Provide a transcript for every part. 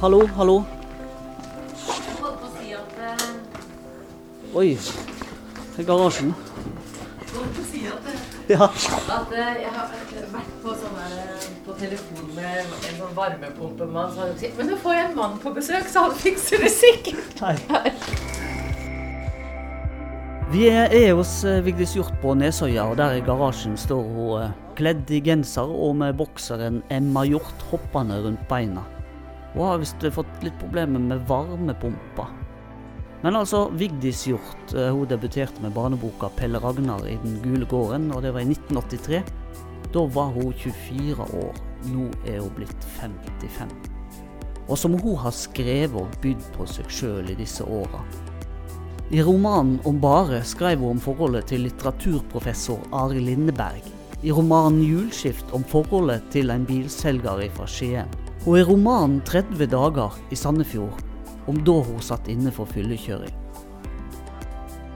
Hallo, hallo. jeg holdt på å si at Oi. Det er garasjen. jeg holdt på å si at, Ja. at eh, jeg har vært på sånne, eh, på telefon med en sånn varmepumpemann som sagt Men nå får jeg en mann på besøk, så han fikser det sikkert. Nei. Vi er, er hos eh, Vigdis Hjort på Nesøya, og der i garasjen står hun kledd i genser og med bokseren Emma Hjort hoppende rundt beina. Hun har visst fått litt problemer med varmepumpa. Men altså, Vigdis Hjort eh, hun debuterte med barneboka 'Pelle Ragnar i den gule gården', og det var i 1983. Da var hun 24 år. Nå er hun blitt 55. Og som hun har skrevet og bydd på seg sjøl i disse åra. I romanen om Bare skrev hun om forholdet til litteraturprofessor Ari Lindeberg. I romanen 'Julskift' om forholdet til en bilselger fra Skien. Og i romanen 30 dager i Sandefjord om da hun satt inne for fyllekjøring.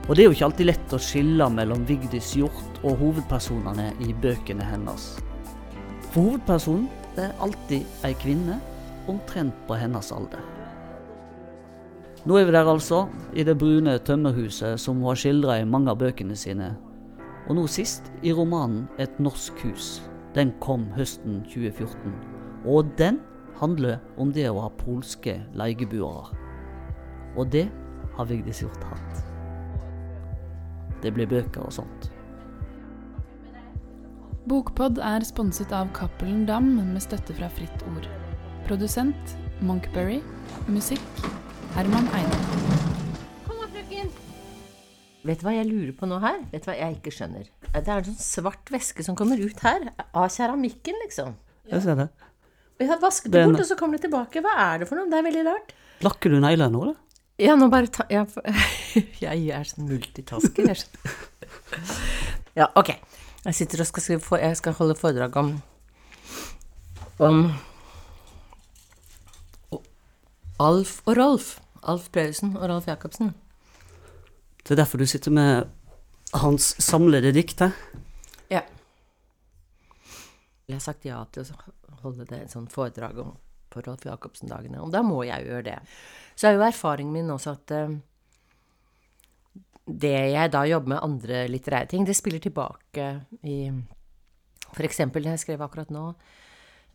Og det er jo ikke alltid lett å skille mellom Vigdis Hjort og hovedpersonene i bøkene hennes. For hovedpersonen det er alltid ei kvinne omtrent på hennes alder. Nå er vi der altså, i det brune tømmerhuset som hun har skildra i mange av bøkene sine. Og nå sist i romanen Et norsk hus. Den kom høsten 2014. Og den handler om det å ha polske leiebuere. Og det har Vigdis gjort hatt. Det blir bøker og sånt. Bokpod er sponset av Cappelen Dam med støtte fra Fritt Ord. Produsent Monkberry. Musikk Herman Eide. Kom da, frøken. Vet du hva jeg lurer på nå her? Vet du hva jeg ikke skjønner? Det er en sånn svart væske som kommer ut her, av keramikken, liksom. Jeg ser det. Har vasket Det bort, og så kommer det tilbake. Hva er det for noe? Det er veldig rart. Lakker du neglene nå, da? Ja, nå bare ta ja, Jeg er sånn multitasker. Jeg skjønner. Ja, ok. Jeg sitter og skal, skrive, for- jeg skal holde foredrag om om Alf og Rolf. Alf Prøysen og Rolf Jacobsen. Det er derfor du sitter med hans samlede dikt her. Ja. Jeg har sagt ja til å holde det et sånt foredrag om på Rolf Jacobsen-dagene, og da må jeg gjøre det. Så er jo erfaringen min også at eh, det jeg da jobber med andre litterære ting, det spiller tilbake i For eksempel, jeg skrev akkurat nå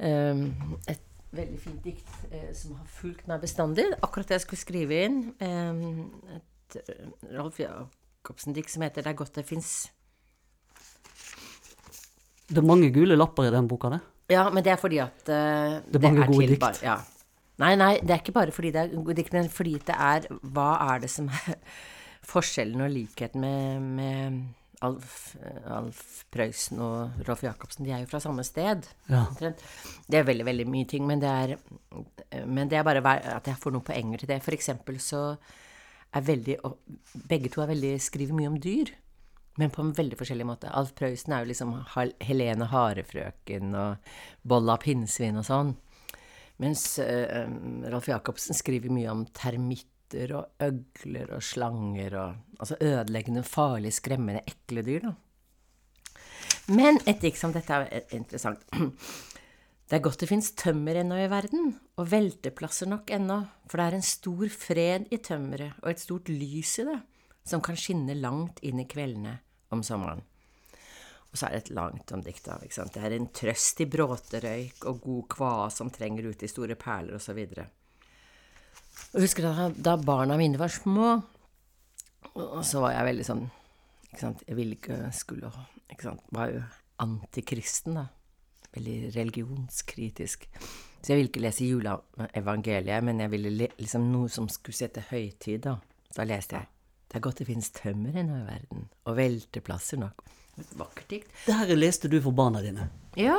eh, et veldig fint dikt eh, som har fulgt meg bestandig. Akkurat det jeg skulle skrive inn. eh, et eh, Rolf Jacobsen-dikt som heter 'Det er godt det fins'. Det er mange gule lapper i den boka der. Ja, men det er fordi at uh, Det er mange gode dikt. bare- ja. Nei, nei, det er ikke bare fordi det er gode dikt, men fordi det er Hva er det som er forskjellen og likheten med, med Alf, Alf Prøysen og Rolf Jacobsen? De er jo fra samme sted. Ja. Det er veldig, veldig mye ting, men det er, men det er bare at jeg får noen poenger til det. For eksempel så er veldig Begge to er veldig, skriver mye om dyr. Men på en veldig forskjellig måte. Alf Prøysen er jo liksom Helene Harefrøken og Bolla pinnsvin og sånn. Mens uh, Rolf Jacobsen skriver mye om termitter og øgler og slanger og Altså ødeleggende, farlige, skremmende, ekle dyr, da. Men et dikt som dette er interessant. Det er godt det fins tømmer ennå i verden, og velteplasser nok ennå, for det er en stor fred i tømmeret og et stort lys i det, som kan skinne langt inn i kveldene om sommeren. Og så er det et langt om dikt, av, Ikke sant? Det er en trøst i bråterøyk og god kvae som trenger ut i store perler, videre. Og husker da, da barna mine var små, og så var jeg veldig sånn ikke sant? Jeg ville ikke skulle ikke sant? Var jo antikristen, da. Veldig religionskritisk. Så jeg ville ikke lese juleevangeliet, men jeg ville le liksom noe som skulle sette høytid, da. Da leste jeg Det er godt det finnes tømmer ennå i verden, og velteplasser nok. Et vakkert dikt. Det her leste du for barna dine. Ja,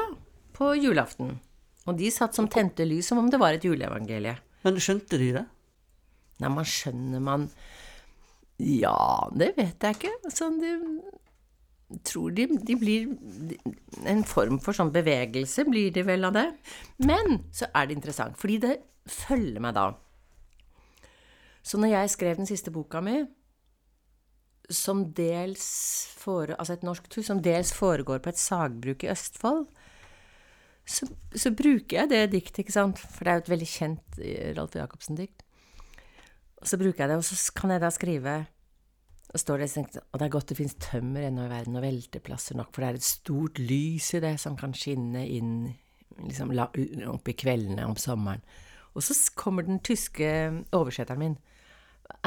på julaften. Og de satt som tente lys, som om det var et juleevangelie. Men skjønte de det? Nei, man skjønner man Ja, det vet jeg ikke. Sånn, de tror de, de blir En form for sånn bevegelse blir de vel av det. Men så er det interessant, fordi det følger meg da. Så når jeg skrev den siste boka mi, som dels fore, altså et norsk tur, som dels foregår på et sagbruk i Østfold, så, så bruker jeg det diktet, ikke sant, for det er jo et veldig kjent Rolf Ralf Jacobsen-dikt. Og så bruker jeg det, og så kan jeg da skrive og står det og det er godt det fins tømmer ennå i verden og velteplasser nok, for det er et stort lys i det som kan skinne inn liksom opp i kveldene om sommeren. Og så kommer den tyske oversetteren min.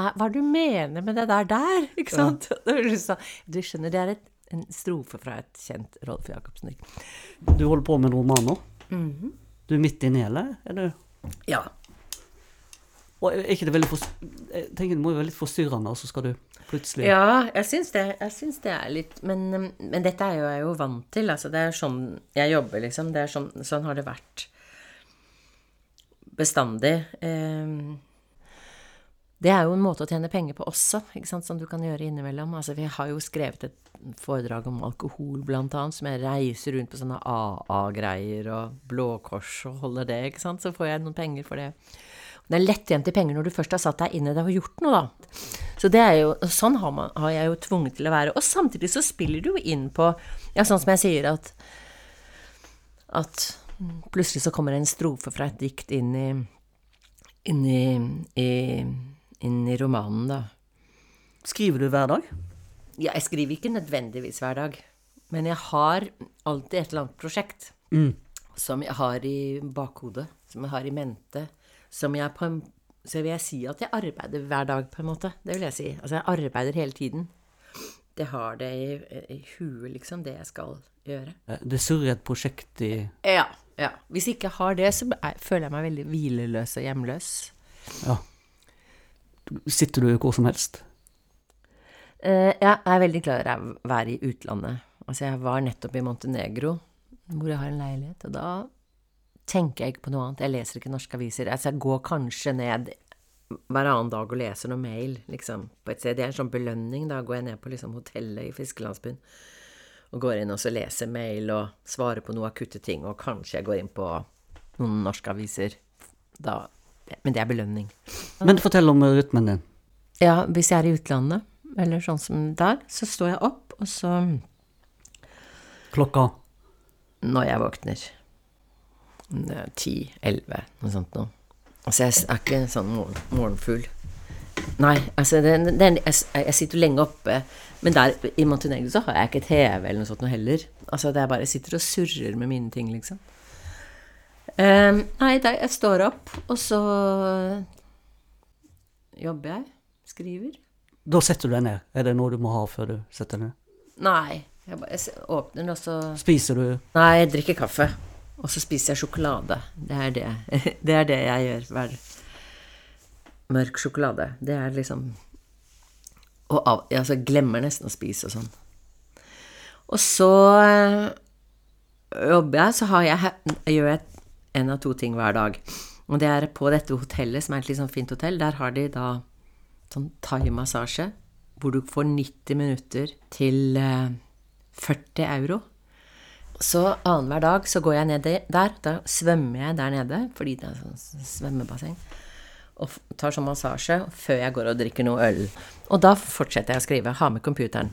Hva er det du mener med det der der? Ikke sant? Ja. Du skjønner, det er et, en strofe fra et kjent Rolf Jacobsen-dikt. Du holder på med en roman nå? Mm -hmm. Du er midt inni i hele? Er du? Ja. Og er ikke det veldig for, jeg tenker det må jo være litt forstyrrende, og så skal du plutselig Ja, jeg syns det, jeg syns det er litt men, men, dette er jo jeg jo vant til. Altså, det er sånn jeg jobber, liksom. Det er sånn, sånn har det vært bestandig. Eh, det er jo en måte å tjene penger på også, som du kan gjøre innimellom. Altså, vi har jo skrevet et foredrag om alkohol, blant annet, som jeg reiser rundt på sånne AA-greier og Blå Kors og holder det, ikke sant, så får jeg noen penger for det. Det er lettjente penger når du først har satt deg inn i det og gjort noe, da. Så det er jo, sånn har, man, har jeg jo tvunget til å være. Og samtidig så spiller du jo inn på Ja, sånn som jeg sier at At plutselig så kommer en strofe fra et dikt inn i inn i, i, inn i romanen, da. Skriver du hver dag? Ja, jeg skriver ikke nødvendigvis hver dag. Men jeg har alltid et eller annet prosjekt mm. som jeg har i bakhodet, som jeg har i mente som jeg på en Så vil jeg si at jeg arbeider hver dag, på en måte. Det vil jeg si. Altså, jeg arbeider hele tiden. Det har det i, i huet, liksom, det jeg skal gjøre. Det surrer et prosjekt i Ja. ja. Hvis jeg ikke har det, så er, føler jeg meg veldig hvileløs og hjemløs. Ja. Sitter du hvor som helst? Uh, jeg er veldig glad i å være i utlandet. Altså, jeg var nettopp i Montenegro, hvor jeg har en leilighet, og da tenker jeg ikke på noe annet. Jeg leser ikke norske aviser. Altså, jeg går kanskje ned hver annen dag og leser noe mail, liksom, på et sted. Det er en sånn belønning. Da går jeg ned på liksom, hotellet i fiskelandsbyen og går inn og så leser mail og svarer på noen akutte ting, og kanskje jeg går inn på noen norske aviser. Da Men det er belønning. Men fortell om rytmen din. Ja, hvis jeg er i utlandet, eller sånn som der, så står jeg opp, og så Klokka? Når jeg våkner ti-elleve, noe sånt noe. Altså, jeg er ikke en sånn morgen, morgenfugl. Nei, altså det, det, jeg, jeg, sitter lenge oppe, men der i Montenegro så har jeg ikke TV eller noe sånt noe heller. Altså det er bare Jeg sitter og surrer med mine ting, liksom. Um, nei, jeg står opp, og så jobber jeg. Skriver. Da setter du deg ned? Er det noe du må ha før du setter deg ned? Nei. Jeg, bare, jeg åpner den, og så Spiser du? Nei, jeg drikker kaffe. Og så spiser jeg sjokolade. Det er det, det, er det jeg gjør hver Mørk sjokolade. Det er liksom Og av, jeg altså, glemmer nesten å spise og sånn. Og så øh, jobber jeg, så jeg, gjør jeg en av to ting hver dag. Og det er på dette hotellet, som er et litt sånn fint hotell. Der har de da sånn thaimassasje, hvor du får 90 minutter til øh, 40 euro. Så annenhver dag så går jeg ned der. Da svømmer jeg der nede, fordi det er sånn svømmebasseng. Og tar sånn massasje før jeg går og drikker noe øl. Og da fortsetter jeg å skrive. Ha med computeren.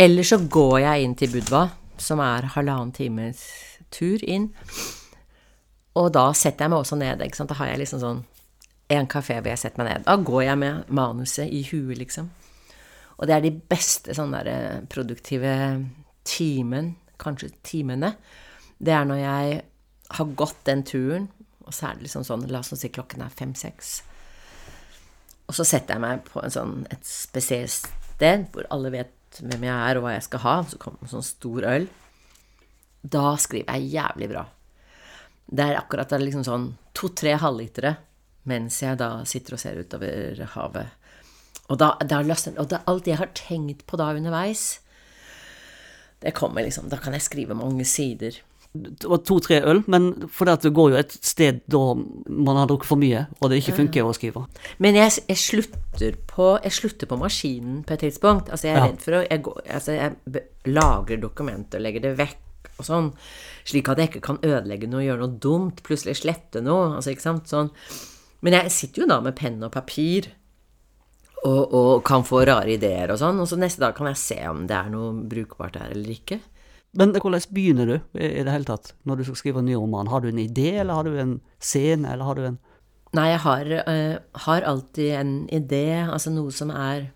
Eller så går jeg inn til Budva, som er halvannen times tur inn. Og da setter jeg meg også ned. ikke sant? Da har jeg liksom sånn en kafé hvor jeg setter meg ned. Da går jeg med manuset i huet, liksom. Og det er de beste sånne der eh, produktive timen kanskje timene, det er når jeg har gått den turen, og så er det liksom sånn La oss si klokken er fem-seks. Og så setter jeg meg på sånn, et spesielt sted hvor alle vet hvem jeg er, og hva jeg skal ha. Så kommer det en sånn stor øl. Da skriver jeg jævlig bra. Det er akkurat det er liksom sånn to-tre halvlitere mens jeg da sitter og ser utover havet. Og, da, da, og da, alt jeg har tenkt på da underveis, det kommer liksom Da kan jeg skrive mange sider. Det var to-tre øl, men for det går jo et sted da man har drukket for mye, og det ikke funker å skrive. Men jeg, jeg, slutter på, jeg, slutter på, maskinen på et tidspunkt. Altså, jeg er ja. redd for å jeg, går, altså, jeg lager dokumentet og legger det vekk og sånn, slik at jeg ikke kan ødelegge noe, gjøre noe dumt, plutselig slette noe. Altså, ikke sant? Sånn. Men jeg sitter jo da med penn og papir og, og, kan få rare ideer og sånn. Og så neste dag kan jeg se om det er noe brukbart der eller ikke. Men hvordan begynner du i, det hele tatt, når du skal skrive en ny roman? Har du en idé, eller har du en scene, eller har du en Nei, jeg har, uh, har alltid en idé, altså noe som er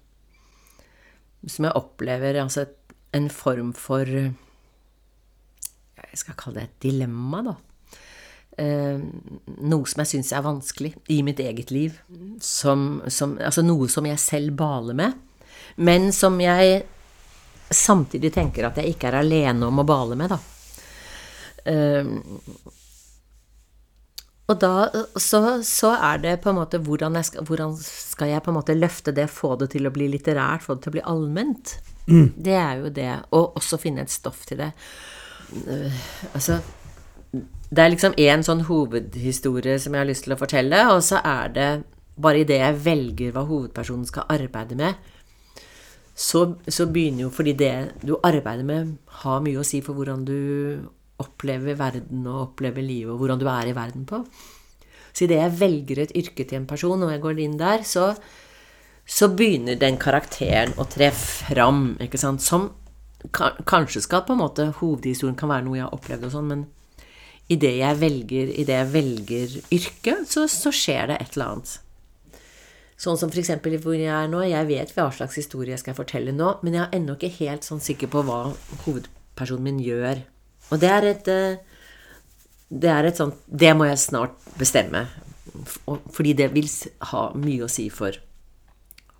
Som jeg opplever, altså en form for Jeg skal kalle det et dilemma, da. Eh, noe som jeg syns er vanskelig i mitt eget liv. Som, som, altså noe som jeg selv baler med, men som jeg samtidig tenker at jeg ikke er alene om å bale med, da. Eh, og da så, så, er det på en måte hvordan, skal, hvordan skal jeg på en måte løfte det, få det til å bli litterært, få det til å bli allment? Mm. Det er jo det. Og også finne et stoff til det. Uh, altså Det er liksom én sånn hovedhistorie som jeg har lyst til å fortelle, og så er det bare idet jeg velger hva hovedpersonen skal arbeide med, så, så begynner jo Fordi det du arbeider med, har mye å si for hvordan du opplever verden og opplever livet og hvordan du er i verden på. Så idet jeg velger et yrke til en person, og jeg går inn der, så, så begynner den karakteren å tre fram, ikke sant, som kanskje skal på en måte Hovedhistorien kan være noe jeg har opplevd og sånn, men idet jeg velger, i det jeg velger yrke, så, så, skjer det et eller annet. Sånn som f.eks. hvor jeg er nå. Jeg vet hva slags historie jeg skal fortelle nå, men jeg er ennå ikke helt sånn sikker på hva hovedpersonen min gjør. Og det er et eh, Det er et sånt Det må jeg snart bestemme. Fordi det vil ha mye å si for,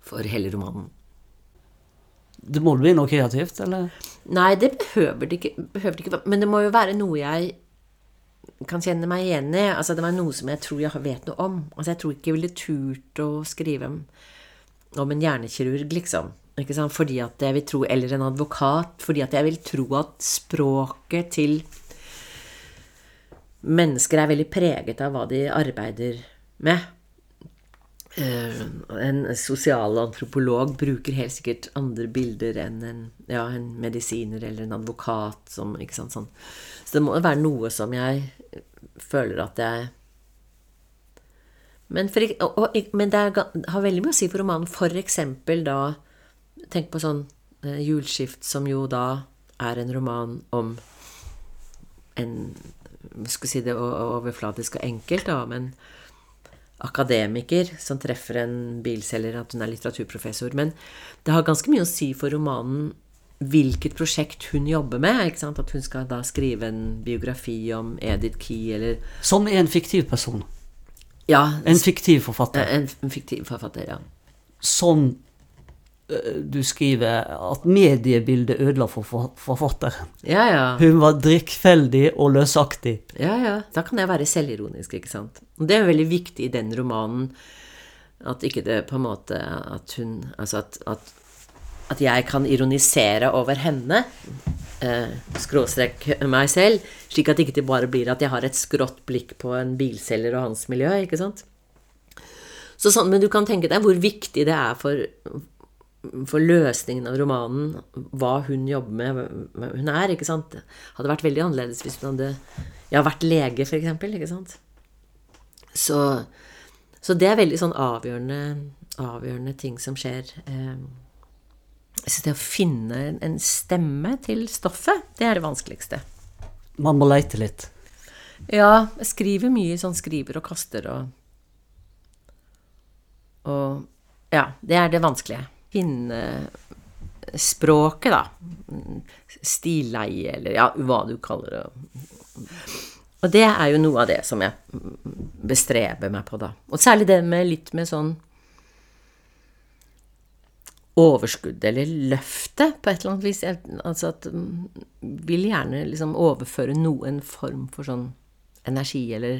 for hele romanen. Det må bli noe kreativt, eller? Nei, det behøver det ikke. Behøver det ikke men det må jo være noe jeg kan kjenne meg igjen i. Altså, det var noe som jeg tror jeg vet noe om. Altså, jeg tror ikke jeg ville turt å skrive om, en hjernekirurg, liksom. Ikke sant? Fordi at jeg vil tro, eller en advokat. Fordi at jeg vil tro at språket til mennesker er veldig preget av hva de arbeider med. Eh, en sosialantropolog bruker helt sikkert andre bilder enn en, ja, en medisiner eller en advokat. Som, sant, sånn. Så det må være noe som jeg føler at jeg Men, for, og, og, men det har veldig mye å si for romanen. For eksempel da Tenk på sånn eh, Julskift, som jo da er en roman om en Skal si det overfladisk og enkelt, da, men akademiker som treffer en bilselger, at hun er litteraturprofessor. Men det har ganske mye å si for romanen hvilket prosjekt hun jobber med. At hun skal da skrive en biografi om Edith Key, eller Som en fiktiv person? Ja. En fiktiv forfatter? En, fiktiv forfatter, ja. Som du skriver at mediebildet ødela for forfatteren. Ja, ja. Hun var drikkfeldig og løsaktig. Ja, ja. Da kan jeg være selvironisk, ikke sant. Og det er veldig viktig i den romanen at ikke det på en måte At hun Altså at, at, at jeg kan ironisere over henne, eh, skråstrek meg selv, slik at ikke det bare blir at jeg har et skrått blikk på en bilselger og hans miljø, ikke sant. Så sånn, men du kan tenke deg hvor viktig det er for for løsningen av romanen, hva hun jobber med, hun er, ikke sant. Det hadde vært veldig annerledes hvis hun hadde ja, vært lege, for eksempel, ikke sant. Så, så det er veldig sånn avgjørende, avgjørende ting som skjer. Så jeg synes det å finne en stemme til stoffet, det er det vanskeligste. Man må leite litt? Ja, jeg skriver mye sånn skriver og kaster og Og ja, det er det vanskelige pinnespråket, da. Stilleie, eller ja, hva du kaller det. Og det er jo noe av det som jeg bestreber meg på, da. Og særlig det med litt med sånn overskudd, eller løftet, på et eller annet vis. Altså at Vil gjerne liksom overføre noen form for sånn energi, eller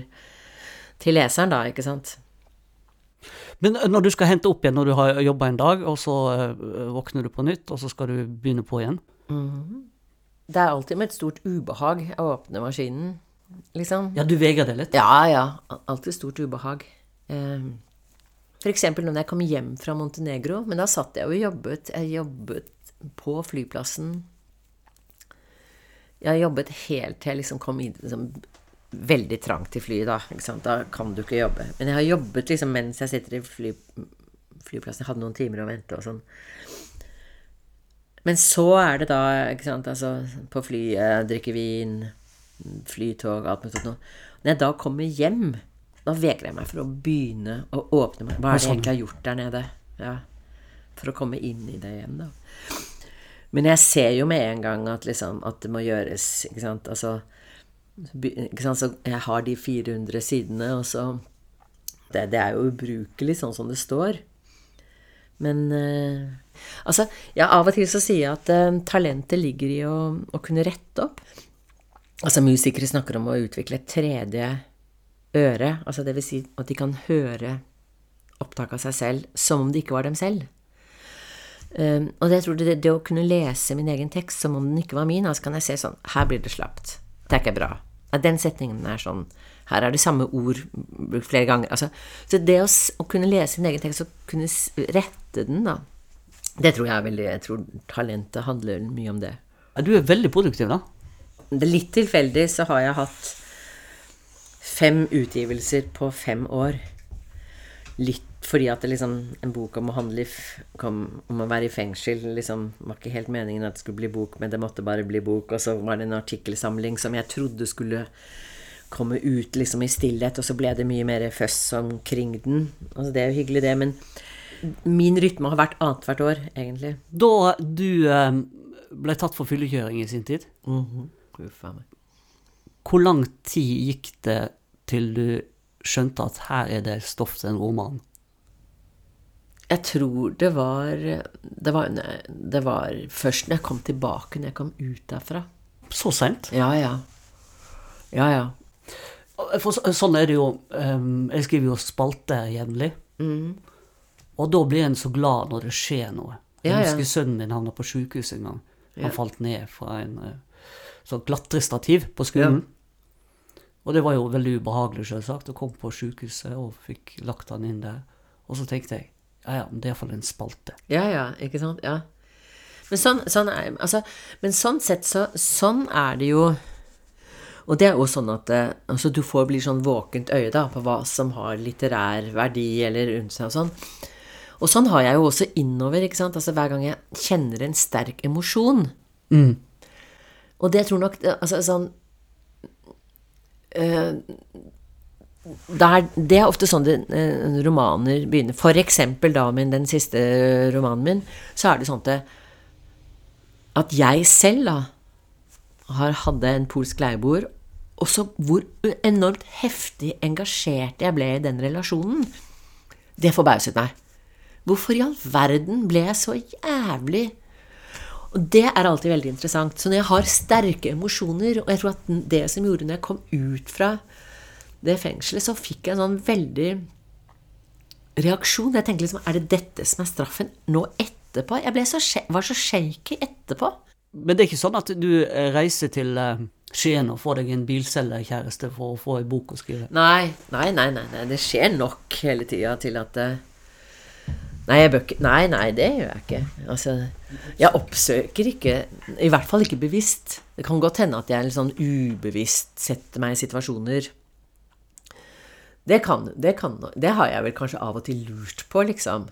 til leseren, da, ikke sant. Men eh, når du skal hente opp igjen når du har jobba en dag, og så uh, våkner du på nytt, og så skal du begynne på igjen? Mm. Det er alltid med et stort ubehag å åpne maskinen, liksom. Ja, du vegrer deg litt? Ja, ja. Alltid stort ubehag. F.eks. for eksempel når jeg kom hjem fra Montenegro. Men da satt jeg og jobbet. Jeg jobbet på flyplassen. Jeg jobbet helt til jeg liksom kom inn liksom, veldig trangt i flyet, da. Ikke sant? Da kan du ikke jobbe. Men jeg har jobbet liksom mens jeg sitter i fly, flyplassen. Jeg hadde noen timer å vente og sånn. Men så er det da, ikke sant, altså på flyet, drikke vin, flytog, alt mulig sånt. Når jeg da kommer hjem, da vegrer jeg meg for å begynne å åpne meg. Hva er det jeg egentlig har gjort der nede? Ja. For å komme inn i det igjen, da. Men jeg ser jo med en gang at, liksom, at det må gjøres, ikke sant. Altså? Så jeg har de 400 sidene, og så Det, det er jo ubrukelig sånn som det står. Men eh, altså, ja, av og til så sier jeg at eh, talentet ligger i å, å, kunne rette opp. Altså, musikere snakker om å utvikle et tredje øre. Altså, det vil si at de kan høre opptak av seg selv som om det ikke var dem selv. Um, og jeg tror det, det, å kunne lese min egen tekst som om den ikke var min, altså kan jeg se sånn Her blir det slapt. Det er ikke bra. Den setningen er sånn Her er det samme ord brukt flere ganger. Altså, så det å, å, kunne lese sin egen tekst og kunne rette den, da, det tror jeg er veldig Jeg tror talentet handler mye om det. Du er veldig produktiv, da. Det litt tilfeldig så har jeg hatt fem utgivelser på fem år. Litt fordi at det liksom, en bok om å handle kom, om å være i fengsel liksom, var ikke helt meningen at det skulle bli bok, men det måtte bare bli bok. Og så var det en artikkelsamling som jeg trodde skulle komme ut liksom i stillhet, og så ble det mye mer føss omkring den. Altså, det er jo hyggelig, det, men min rytme har vært annethvert år, egentlig. Da du eh, ble tatt for fyllekjøring i sin tid, mm -hmm. Hvor lang tid gikk det til du skjønte at her er det stoff til en roman? Jeg tror det var, det var Det var først når jeg kom tilbake, når jeg kom ut derfra. Så seint? Ja, ja. Ja, ja. For sånn er det jo. Um, jeg skriver jo spalte jevnlig. Mm. Og da blir en så glad når det skjer noe. Jeg ja, ja. husker sønnen min havna på sjukehus en gang. Han falt ned fra en sånn klatrestativ på skolen. Og det var jo veldig ubehagelig, selvsagt, å komme på sjukehuset og fikk lagt han inn der. Og så tenkte jeg ja, ja, det er iallfall en spalte. Ja, ja, ikke sant. Ja. Men sånn, sånn, er, altså, men sånn sett så Sånn er det jo Og det er jo sånn at eh, altså, du får bli sånn våkent øye da, på hva som har litterær verdi eller rundt seg og sånn. Og sånn har jeg jo også innover, ikke sant. Altså hver gang jeg kjenner en sterk emosjon. Mm. Og det tror nok Altså sånn øh, der, det er ofte sånn det, eh, romaner begynner. For eksempel da min, den siste romanen min, så er det sånn at, at jeg selv da har, hadde en polsk leieboer, og så hvor enormt heftig engasjert jeg ble i den relasjonen. Det forbauset meg. Hvorfor i all verden ble jeg så jævlig Og det er alltid veldig interessant. Så når jeg har sterke emosjoner, og jeg tror at det som gjorde når jeg kom ut fra det fengselet, så fikk jeg en sånn veldig reaksjon. Jeg tenkte liksom Er det dette som er straffen nå etterpå? Jeg så, var så shaky etterpå. Men det er ikke sånn at du eh, reiser til uh, Skien og får deg en bilselgerkjæreste for å få ei bok å skrive? Nei, nei, nei, nei. Det skjer nok hele tida til at uh, Nei, nei, nei, det gjør jeg ikke. Altså, jeg oppsøker ikke I hvert fall ikke bevisst. Det kan godt hende at jeg sånn ubevisst setter meg i situasjoner det kan, det kan Det har jeg vel kanskje av og til lurt på, liksom.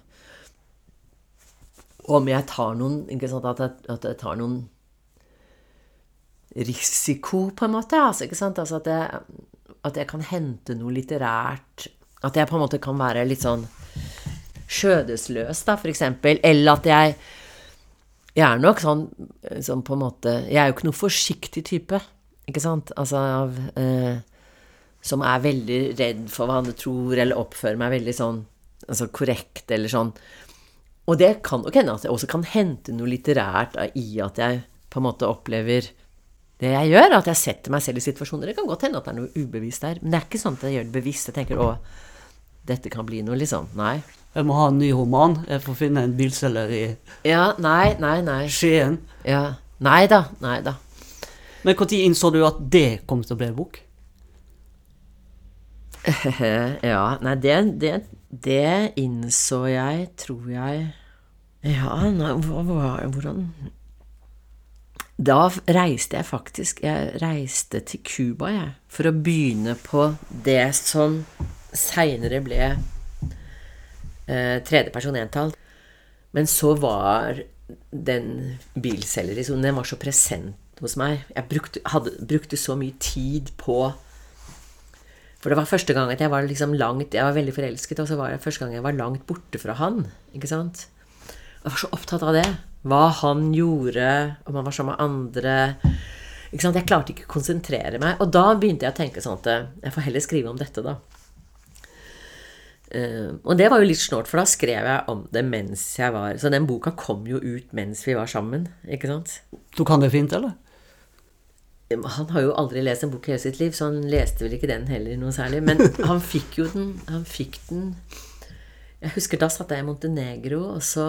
Om jeg tar noen Ikke sant, at jeg, at jeg tar noen risiko, på en måte. Altså, ikke sant? Altså at jeg, at jeg kan hente noe litterært. At jeg på en måte kan være litt sånn skjødesløs, da, for eksempel. Eller at jeg Jeg er nok sånn, sånn på en måte Jeg er jo ikke noe forsiktig type, ikke sant? Altså av eh, som er veldig redd for hva andre tror, eller oppfører meg veldig sånn altså korrekt, eller sånn. Og det kan nok hende at jeg også kan hente noe litterært i at jeg på en måte opplever det jeg gjør, at jeg setter meg selv i situasjoner. Det kan godt hende at det er noe ubevisst der, men det er ikke sånn at jeg gjør det bevisst. Jeg tenker å, dette kan bli noe, liksom. Nei. Jeg må ha en ny roman. Jeg får finne en bilselger i Ja, nei, nei, nei. Skien. Ja. Nei da. Nei da. Men når innså du at det kom til å bli en bok? ja, nei, det, det, det, innså jeg, tror jeg Ja, nei, hvordan Da reiste jeg faktisk Jeg reiste til Cuba, jeg, for å begynne på det som seinere ble eh, tredje person entall. Men så var den bilselgerisonen den var så present hos meg. Jeg brukte, hadde, brukte så mye tid på For det var første gang at jeg var liksom langt Jeg var veldig forelsket, og så var det første gang jeg var langt borte fra han. Ikke sant? Jeg var så opptatt av det. Hva han gjorde, om han var sammen med andre. Ikke sant? Jeg klarte ikke å konsentrere meg. Og da begynte jeg å tenke sånn at eh, jeg får heller skrive om dette, da. Uh, og det var jo litt snålt, for da skrev jeg om det mens jeg var Så den boka kom jo ut mens vi var sammen, ikke sant? Tok han det fint, eller? Han har jo aldri lest en bok i hele sitt liv, så han leste vel ikke den heller noe særlig. Men han fikk jo den Han fikk den Jeg husker da satt jeg i Montenegro, og så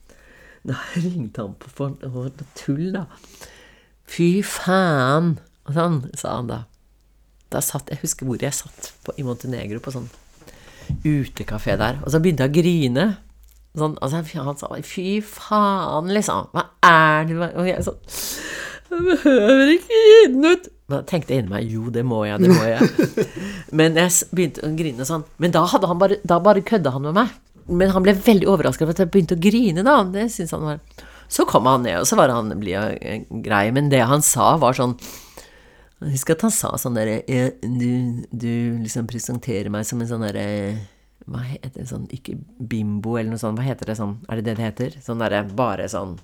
Da ringte han på for noe tull, da. Fy faen! Og sånn, sa han da. Da satt Jeg husker hvor jeg satt på, i Montenegro, på sånn utekafé der. Og så begynte jeg å grine. Sånn, altså, han sa fy faen, liksom. Hva er det Og jeg sånn behøver ikke gi den ut. Da tenkte jeg inni meg jo, det må jeg, det må jeg. Men jeg begynte å grine sånn. Men da, hadde han bare, da bare kødda han med meg. Men han ble veldig overrasket over at jeg begynte å grine, da. Det syns han var Så kom han ned, og så var han blid eh, grei. Men det han sa, var sånn husker at han sa sånn derre du, du liksom presenterer meg som en sånn derre Hva heter det sånn Ikke bimbo eller noe sånt. Hva heter det sånn? Er det det det heter? Sånn derre bare sånn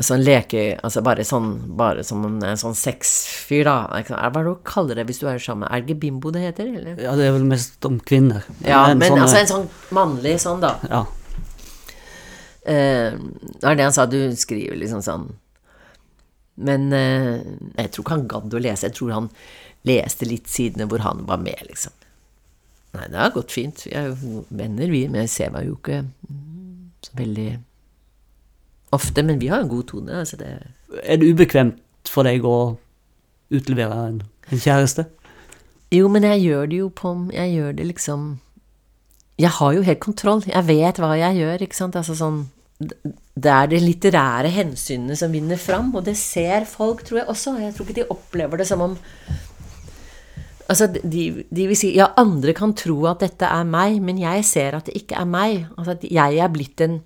Sånn leke Altså bare sånn Bare som en sånn sexfyr, da. Hva er det du kaller det hvis du er sammen? Er det ikke bimbo det heter, eller? Ja, det er vel mest om kvinner. Ja, En men sånn, altså en sånn mannlig sånn, da. Ja. Eh, det var det han sa. Du skriver liksom sånn Men eh, jeg tror ikke han gadd å lese. Jeg tror han leste litt sidene hvor han var med, liksom. Nei, det har gått fint. Vi er jo venner, vi. Men jeg ser meg jo ikke så veldig ofte. Men vi har en god tone. Altså det Er det ubekvemt for deg å utlevere en, en kjæreste? Jo, men jeg gjør det jo på Jeg gjør det liksom Jeg har jo helt kontroll. Jeg vet hva jeg gjør, ikke sant. Altså sånn Det er det litterære hensynet som vinner fram, og det ser folk, tror jeg også. Jeg tror ikke de opplever det som om Altså, de, de vil si Ja, andre kan tro at dette er meg, men jeg ser at det ikke er meg. Altså, at jeg er blitt en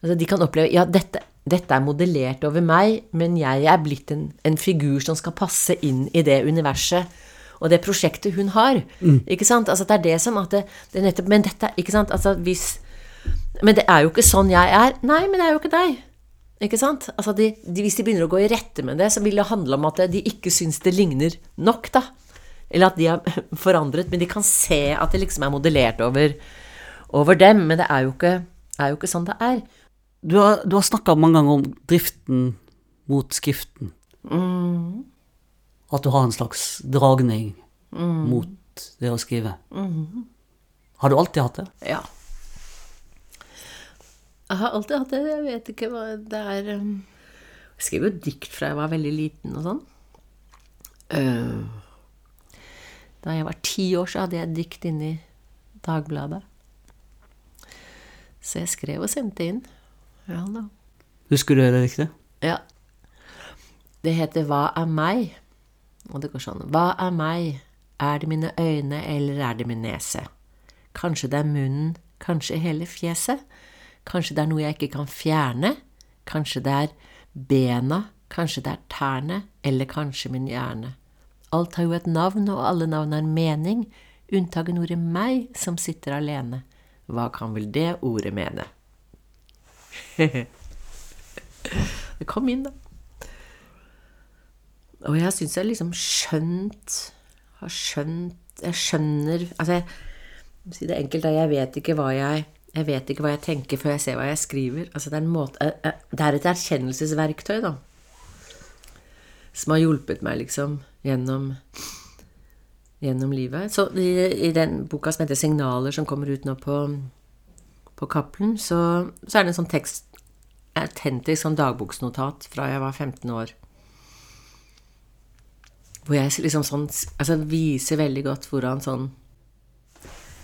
Altså, de kan oppleve Ja, dette, dette er modellert over meg, men jeg er blitt en, en figur som skal passe inn i det universet og det prosjektet hun har. Ikke sant? Altså, det er det som at det, det er nettopp Men dette Ikke sant? Altså, hvis Men det er jo ikke sånn jeg er. Nei, men det er jo ikke deg. Ikke sant? Altså, de, de, hvis de begynner å gå i rette med det, så vil det handle om at de ikke syns det ligner nok, da. Eller at de har forandret, men de kan se at det liksom er modellert over, over dem. Men det er jo ikke, er jo ikke sånn det er. Du har, du har snakka mange ganger om driften mot skriften. Mm. At du har en slags dragning Mm. mot det å skrive. Har du alltid hatt det? Ja. Jeg har alltid hatt det. Jeg vet ikke hva det er um, Jeg skrev jo dikt fra jeg var veldig liten og sånn. Eh, Da jeg var ti år, så hadde jeg dikt inne i Dagbladet. Så jeg skrev og sendte inn. Ja da. Husker du det riktig? Ja. Det heter Hva er meg? Og det går sånn Hva er meg? Er det mine øyne, eller er det min nese? Kanskje det er munnen, kanskje hele fjeset? Kanskje det er noe jeg ikke kan fjerne? Kanskje det er bena, kanskje det er tærne, eller kanskje min hjerne? Alt har jo et navn, og alle navn har mening, unntagen ordet meg, som sitter alene. Hva kan vel det ordet mene? Det kom inn, da. Og jeg syns jeg liksom skjønt Har skjønt Jeg skjønner Altså, jeg si det enkelt, da. Jeg vet ikke hva jeg Jeg vet ikke hva jeg tenker før jeg ser hva jeg skriver. Altså, det er måte eh, eh, Det er et erkjennelsesverktøy, da. Som har hjulpet meg, liksom, gjennom Gjennom livet. Så i, i den boka som heter 'Signaler', som kommer ut nå på, på Cappelen, så, så er det en sånn tekst autentisk sånn dagboksnotat fra jeg var 15 år. Hvor jeg liksom sånn Altså viser veldig godt hvordan sånn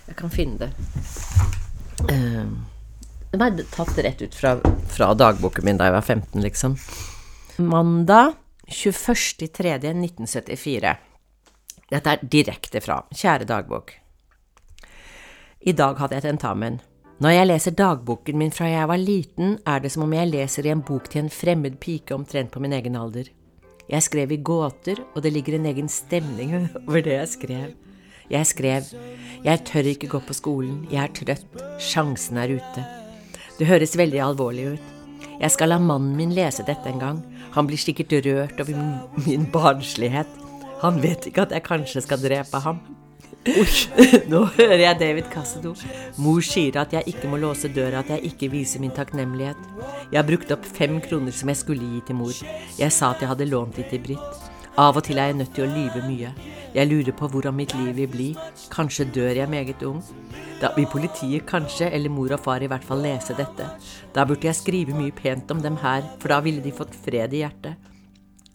Jeg kan finne det. Uh, det var tatt rett ut fra, fra dagboken min da jeg var 15, liksom. Mandag 21.3.1974. Dette er direkte fra Kjære dagbok. I dag hadde jeg tentamen. Når jeg leser dagboken min fra jeg var liten, er det som om jeg leser i en bok til en fremmed pike omtrent på min egen alder. Jeg skrev i gåter, og det ligger en egen stemning over det jeg skrev. Jeg skrev Jeg tør ikke gå på skolen, jeg er trøtt, sjansen er ute. Det høres veldig alvorlig ut. Jeg skal la mannen min lese dette en gang, han blir sikkert rørt over min, barnslighet. Han vet ikke at jeg kanskje skal drepe ham. Nå hører jeg David Cassido. Mor sier at jeg ikke må låse døra, at jeg ikke viser min takknemlighet. Jeg har brukt opp fem kroner som jeg skulle gi til mor. Jeg sa at jeg hadde lånt de til Britt. Av og til er jeg nødt til å lyve mye. Jeg lurer på hvordan mitt liv vil bli. Kanskje dør jeg meget ung. Da vil politiet kanskje, eller mor og far i hvert fall, lese dette. Da burde jeg skrive mye pent om dem her, for da ville de fått fred i hjertet.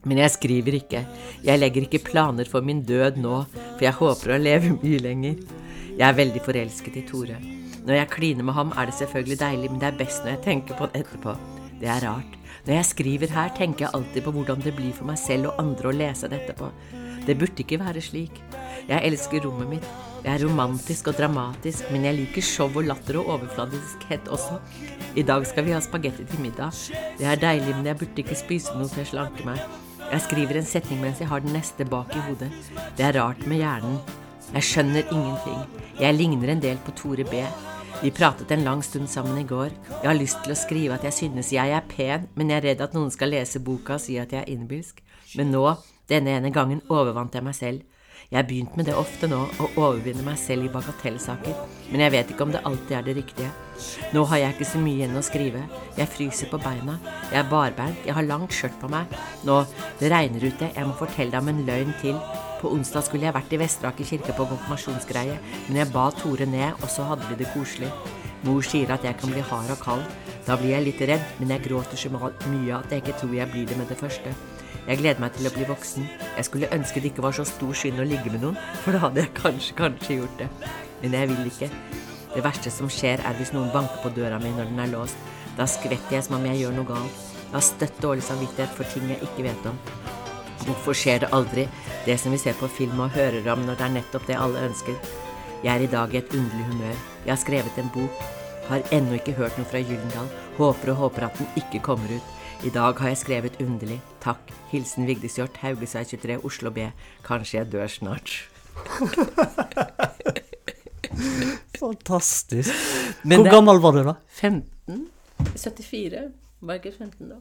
Men jeg skriver ikke. Jeg legger ikke planer for min død nå, for jeg håper å leve mye lenger. Jeg er veldig forelsket i Tore. Når jeg kliner med ham, er det selvfølgelig deilig, men det er best når jeg tenker på det etterpå. Det er rart. Når jeg skriver her, tenker jeg alltid på hvordan det blir for meg selv og andre å lese det etterpå. Det burde ikke være slik. Jeg elsker rommet mitt. Jeg er romantisk og dramatisk, men jeg liker show og latter og overfladiskhet også. I dag skal vi ha spagetti til middag. Det er deilig, men jeg burde ikke spise noe for å slanke meg. Jeg skriver en setning mens jeg har den neste bak i hodet. Det er rart med hjernen. Jeg skjønner ingenting. Jeg ligner en del på Tore B. Vi pratet en lang stund sammen i går. Jeg har lyst til å skrive at jeg synes jeg er pen, men jeg er redd at noen skal lese boka og si at jeg er innbilsk. Men nå, denne ene gangen, overvant jeg meg selv. Jeg har begynt med det ofte nå, å overvinne meg selv i bagatellsaker, men jeg vet ikke om det alltid er det riktige. Nå har jeg ikke så mye igjen å skrive. Jeg fryser på beina. Jeg er barbeint. Jeg har langt skjørt på meg. Nå, det regner ute. Jeg må fortelle deg om en løgn til. På onsdag skulle jeg vært i Vesteraker kirke på konfirmasjonsgreie, men jeg ba Tore ned, og så hadde vi det koselig. Mor sier at jeg kan bli hard og kald. Da blir jeg litt redd, men jeg gråter så mye at jeg ikke tror jeg blir det med det første. Jeg gleder meg til å bli voksen. Jeg skulle ønske det ikke var så stor synd å ligge med noen, for da hadde jeg kanskje, kanskje gjort det. Men jeg vil ikke. Det verste som skjer, er hvis noen banker på døra mi når den er låst. Da skvetter jeg som om jeg gjør noe galt. Jeg har støtt dårlig samvittighet for ting jeg ikke vet om. Hvorfor skjer det aldri, det som vi ser på film og hører om når det er nettopp det alle ønsker? Jeg er i dag i et underlig humør. Jeg har skrevet en bok. Har ennå ikke hørt noe fra Gyllendal. Håper og håper at den ikke kommer ut. I dag har jeg skrevet underlig. Takk. Hilsen Vigdis Hjorth, Haugesvei 23, Oslo B. Kanskje jeg dør snart. Fantastisk. Men Hvor det, gammel var du da? 15. 74. Var ikke 15 da?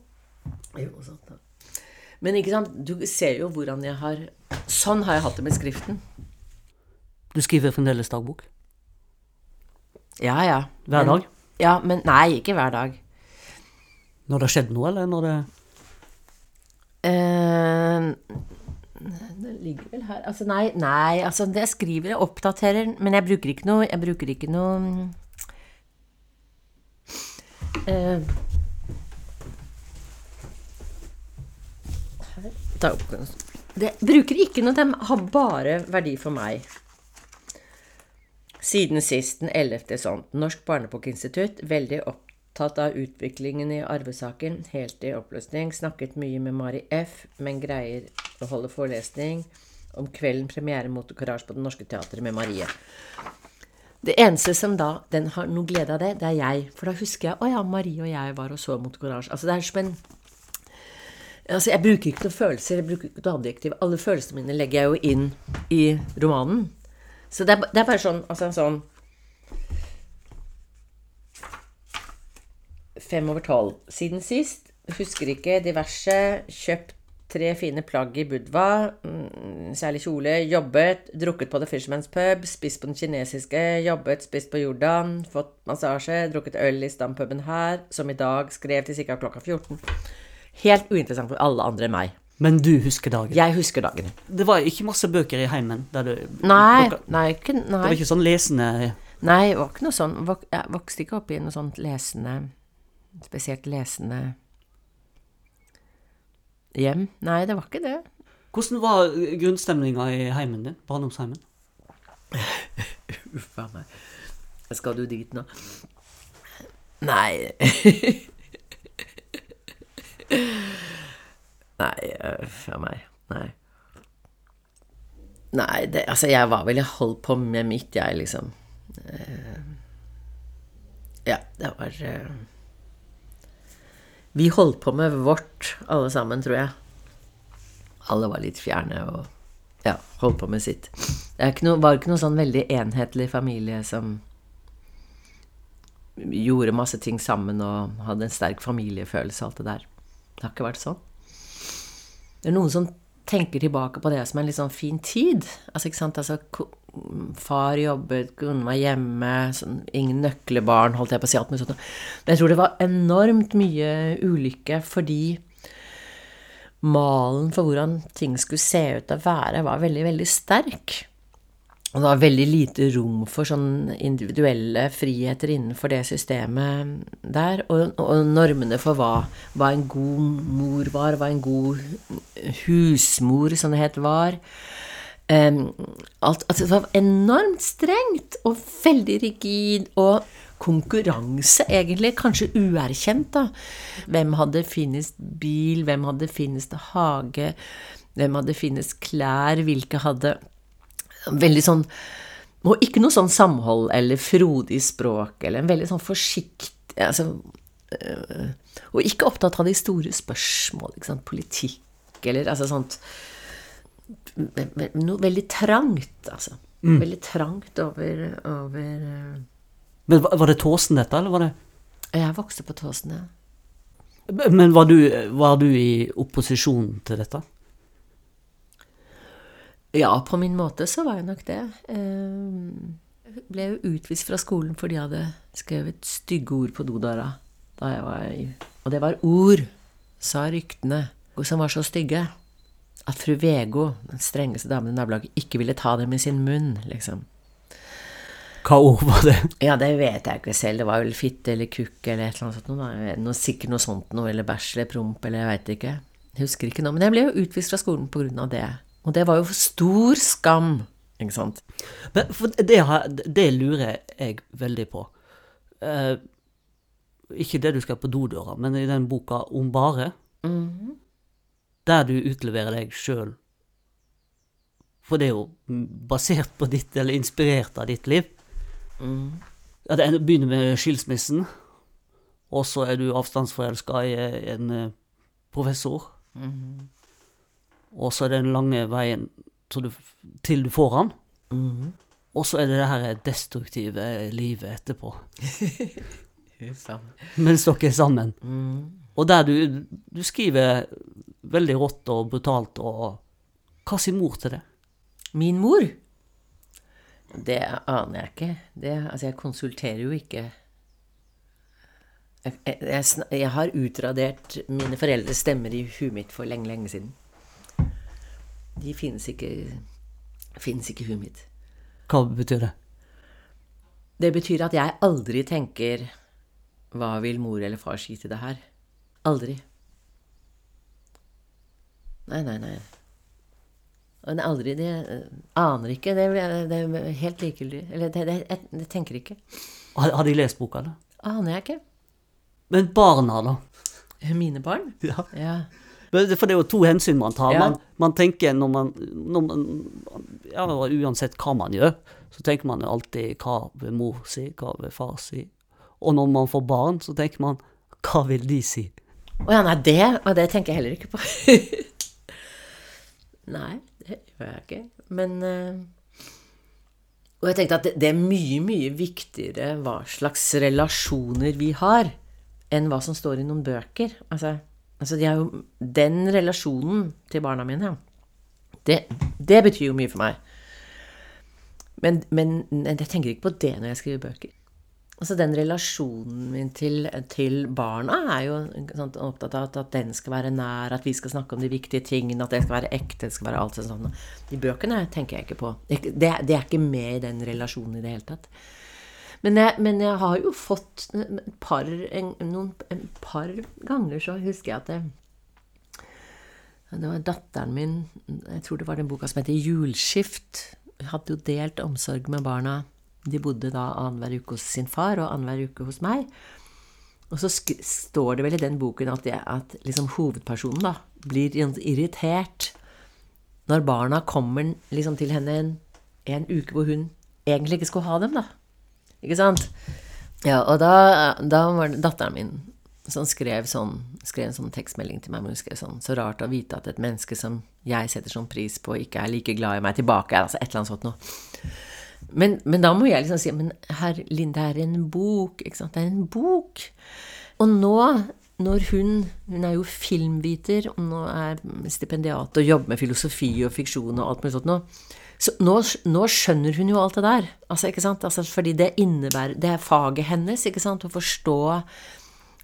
Jo, sånt da. Men ikke sant, du ser jo hvordan jeg har Sånn har jeg hatt det med skriften. Du skriver fremdeles dagbok? Ja, ja. Hver men, dag? Ja, men nei, ikke hver dag. Når det har skjedd noe, eller når det uh, Det ligger vel her Altså, nei, nei altså, det jeg skriver, jeg oppdaterer, men jeg bruker ikke noe Jeg bruker ikke noe uh, Det bruker ikke noe, de har bare verdi for meg. Siden sist, den 11. sånn, Norsk barnebokinstitutt, veldig opptatt av utviklingen i arvesaken, helt i oppløsning, snakket mye med Mari F., men greier å holde forelesning om kvelden premiere mot Courage på Det Norske Teatret med Marie. Det eneste som da den har noe glede av det, det er jeg. For da husker jeg å ja, Marie og jeg var og så mot Courage. Altså det er som en Altså, jeg bruker ikke noen følelser, jeg bruker ikke noe adjektiv. Alle følelsene mine legger jeg jo inn i romanen. Så det er, det er bare sånn Altså sånn Fem over tolv. Siden sist, husker ikke, diverse, kjøpt tre fine plagg i Budva, mm, særlig kjole, jobbet, drukket på The Fisherman's Pub, spist på den kinesiske, jobbet, spist på Jordan, fått massasje, drukket øl i stampuben her, som i dag, skrev til ca. klokka 14. Helt uinteressant for alle andre enn meg. Men du husker dagen? Jeg husker dagen. Det var ikke masse bøker i heimen? Der du, nei, dere, nei, ikke, nei. Det var ikke sånn lesende Nei, det var ikke noe sånn Jeg vokste ikke opp i noe sånt lesende Spesielt lesende hjem. Nei, det var ikke det. Hvordan var grunnstemninga i heimen din? Barndomsheimen? Uff a meg. Skal du dit nå? Nei Nei, uff a meg. Nei. Nei, det, altså jeg var vel Jeg holdt på med mitt, jeg, liksom. Eh, Ja, det var eh, Vi holdt på med vårt, alle sammen, tror jeg. Alle var litt fjerne og ja, holdt på med sitt. Det ikke noe, var ikke noe sånn veldig enhetlig familie som gjorde masse ting sammen og hadde en sterk familiefølelse og alt det der. Det har ikke vært sånn. Det er noen som tenker tilbake på det som en litt sånn fin tid. Altså, ikke sant? Altså, far jobbet, kona var hjemme, sånn, ingen nøklebarn, holdt jeg på å si. alt mulig sånt. Men jeg tror det var enormt mye ulykke fordi malen for hvordan ting skulle se ut og være, var veldig, veldig sterk. Og det var veldig lite rom for sånn individuelle friheter innenfor det systemet der. Og, og normene for hva, hva, en god mor var, hva en god husmor, som det het, var. Um, alt, altså det var enormt strengt og veldig rigid. og konkurranse, egentlig. Kanskje uerkjent, da. Hvem hadde finest bil? Hvem hadde finest hage? Hvem hadde finest klær? Hvilke hadde Veldig sånn Og ikke noe sånn samhold eller frodig språk, eller en veldig sånn forsiktig altså, øh, Og ikke opptatt av de store spørsmål, ikke sant. Politikk eller altså sånt Noe veldig trangt, altså. Mm. Veldig trangt over, over øh, men Var det Tåsen, dette, eller var det Jeg vokste på Tåsen, ja. Men var du, var du i opposisjon til dette? Ja, på min måte så var jeg nok det. Jeg eh, ble jo utvist fra skolen fordi jeg hadde skrevet stygge ord på dodøra. Da jeg var i Og det var ord, sa ryktene, som var så stygge at fru Vego, den strengeste damen i nabolaget, ikke ville ta dem i sin munn, liksom. Hva ord var det? Ja, det vet jeg ikke selv. Det var vel fitte eller kukk eller et eller annet sånt. Noe, noe, sikkert noe sånt noe, eller bæsj eller promp eller jeg veit ikke. Jeg husker ikke nå. Men jeg ble jo utvist fra skolen på grunn av det. Og det var jo stor skam, ikke sant. Men for det, det lurer jeg veldig på. Eh, ikke det du skal på dodøra, men i den boka om bare, mm -hmm. der du utleverer deg sjøl For det er jo basert på ditt, eller inspirert av ditt liv. Mm. Ja, det begynner med skilsmissen, og så er du avstandsforelska i en eh, professor. Mm. Og så er det den lange veien du, til du får han. Mm. Og så er det det her destruktive livet etterpå. Mens dere er sammen. Mm. Og der du, du skriver veldig rått og brutalt og Hva sier mor til det? Min mor? Det aner jeg ikke. Det, altså, jeg konsulterer jo ikke jeg, jeg, jeg, har utradert mine foreldres stemmer i huet mitt for lenge, lenge siden. De finnes ikke finnes ikke i huet mitt. Hva betyr det? Det betyr at jeg aldri tenker Hva vil mor eller far si til det her? Aldri. Nei, nei, nei. Men aldri Det aner ikke. Det, det er helt likegyldig. Eller det, det, jeg, jeg, tenker ikke. Har, har, de lest boka, da? Aner jeg ikke. Men barna, da? Mine barn? Ja. ja. For det er jo to hensyn man tar. Ja. Man, man, tenker når man, når man ja, Uansett hva man gjør, så tenker man jo alltid hva vil mor si, hva vil far si. Og når man får barn, så tenker man hva vil de si? Å ja, nei, det, og det tenker jeg heller ikke på. nei det gjør jeg ikke. Men uh, Og jeg tenkte at det, det, er mye, mye viktigere hva slags relasjoner vi har, enn hva som står i noen bøker. Altså, altså de jo, Den relasjonen til barna mine, det, det betyr jo mye for meg. Men, men jeg tenker ikke på det når jeg skriver bøker. Altså Den relasjonen min til, til barna er jo sant, opptatt av at, at, den skal være nær, at vi skal snakke om de viktige tingene, at det skal være ekte. det skal være alt sånt. De bøkene tenker jeg ikke på. Det, det, er ikke med i den relasjonen i det hele tatt. Men jeg, men jeg har jo fått et par, en, noen, en par ganger så husker jeg at det, det var datteren min Jeg tror det var den boka som heter 'Julskift'. Hadde jo delt omsorg med barna de bodde da annenhver uke hos sin far og annenhver uke hos meg. Og så står det vel i den boken at, jeg, at liksom hovedpersonen da blir irritert når barna kommer liksom til henne en, en, uke hvor hun egentlig ikke skulle ha dem, da. Ikke sant? Ja, og da, da var det datteren min som skrev, sånn, skrev en sånn tekstmelding til meg. Men hun skrev sånn, Så rart å vite at et menneske som jeg setter sånn pris på, ikke er like glad i meg tilbake. Altså et eller annet sånt noe. Men, men da må jeg liksom si Men herr Lind, det er en bok. Ikke sant? Det er en bok. Og nå, når hun Hun er jo filmviter, og nå er stipendiat og jobber med filosofi og fiksjon og alt mulig sånt nå. Så nå, nå skjønner hun jo alt det der. Altså, ikke sant? Altså, fordi det innebærer Det er faget hennes, ikke sant? Å forstå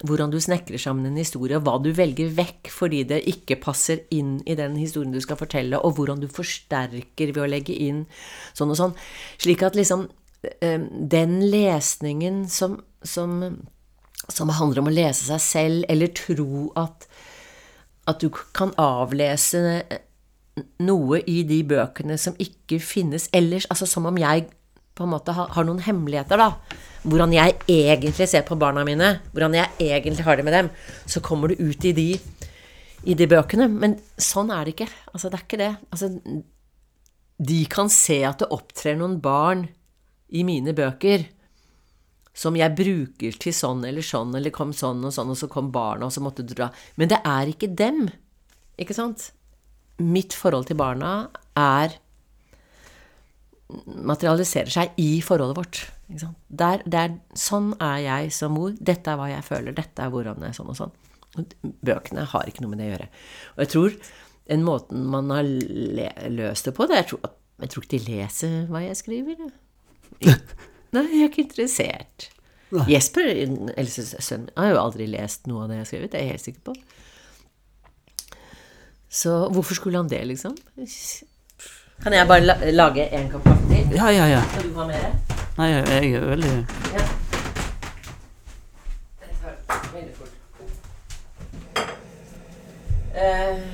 hvordan du snekrer sammen en historie, og hva du velger vekk fordi det ikke passer inn i den historien du skal fortelle, og hvordan du forsterker ved å legge inn sånn og sånn. Slik at liksom eh, den lesningen som, som, som handler om å lese seg selv, eller tro at, at du kan avlese noe i de bøkene som ikke finnes ellers, altså som om jeg på en måte har, har noen hemmeligheter, da hvordan jeg egentlig ser på barna mine, hvordan jeg egentlig har det med dem, så kommer du ut i de, i de bøkene. Men sånn er det ikke. Altså, det er ikke det. Altså, de kan se at det opptrer noen barn i mine bøker som jeg bruker til sånn eller sånn, eller kom sånn og sånn, og så kom barna, og så måtte du dra. Men det er ikke dem. Ikke sant? Mitt forhold til barna er materialiserer seg i forholdet vårt. Der, der, sånn er jeg som mor. Dette er hva jeg føler. Dette er hvordan det er sånn og sånn. Bøkene har ikke noe med det å gjøre. Og jeg tror den måten man har løst det på det, jeg tror, jeg tror, ikke de leser hva jeg skriver. Nei, jeg er ikke interessert. Nei. Jesper, Elses sønn, har jo aldri lest noe av det jeg har skrevet. Det er jeg helt sikker på. Så hvorfor skulle han det, liksom? Kan jeg bare lage en kopp kaffe til? Ja, ja, ja. Skal du ha mer? Nei, jeg er veldig Ja. Veldig fort. Eh,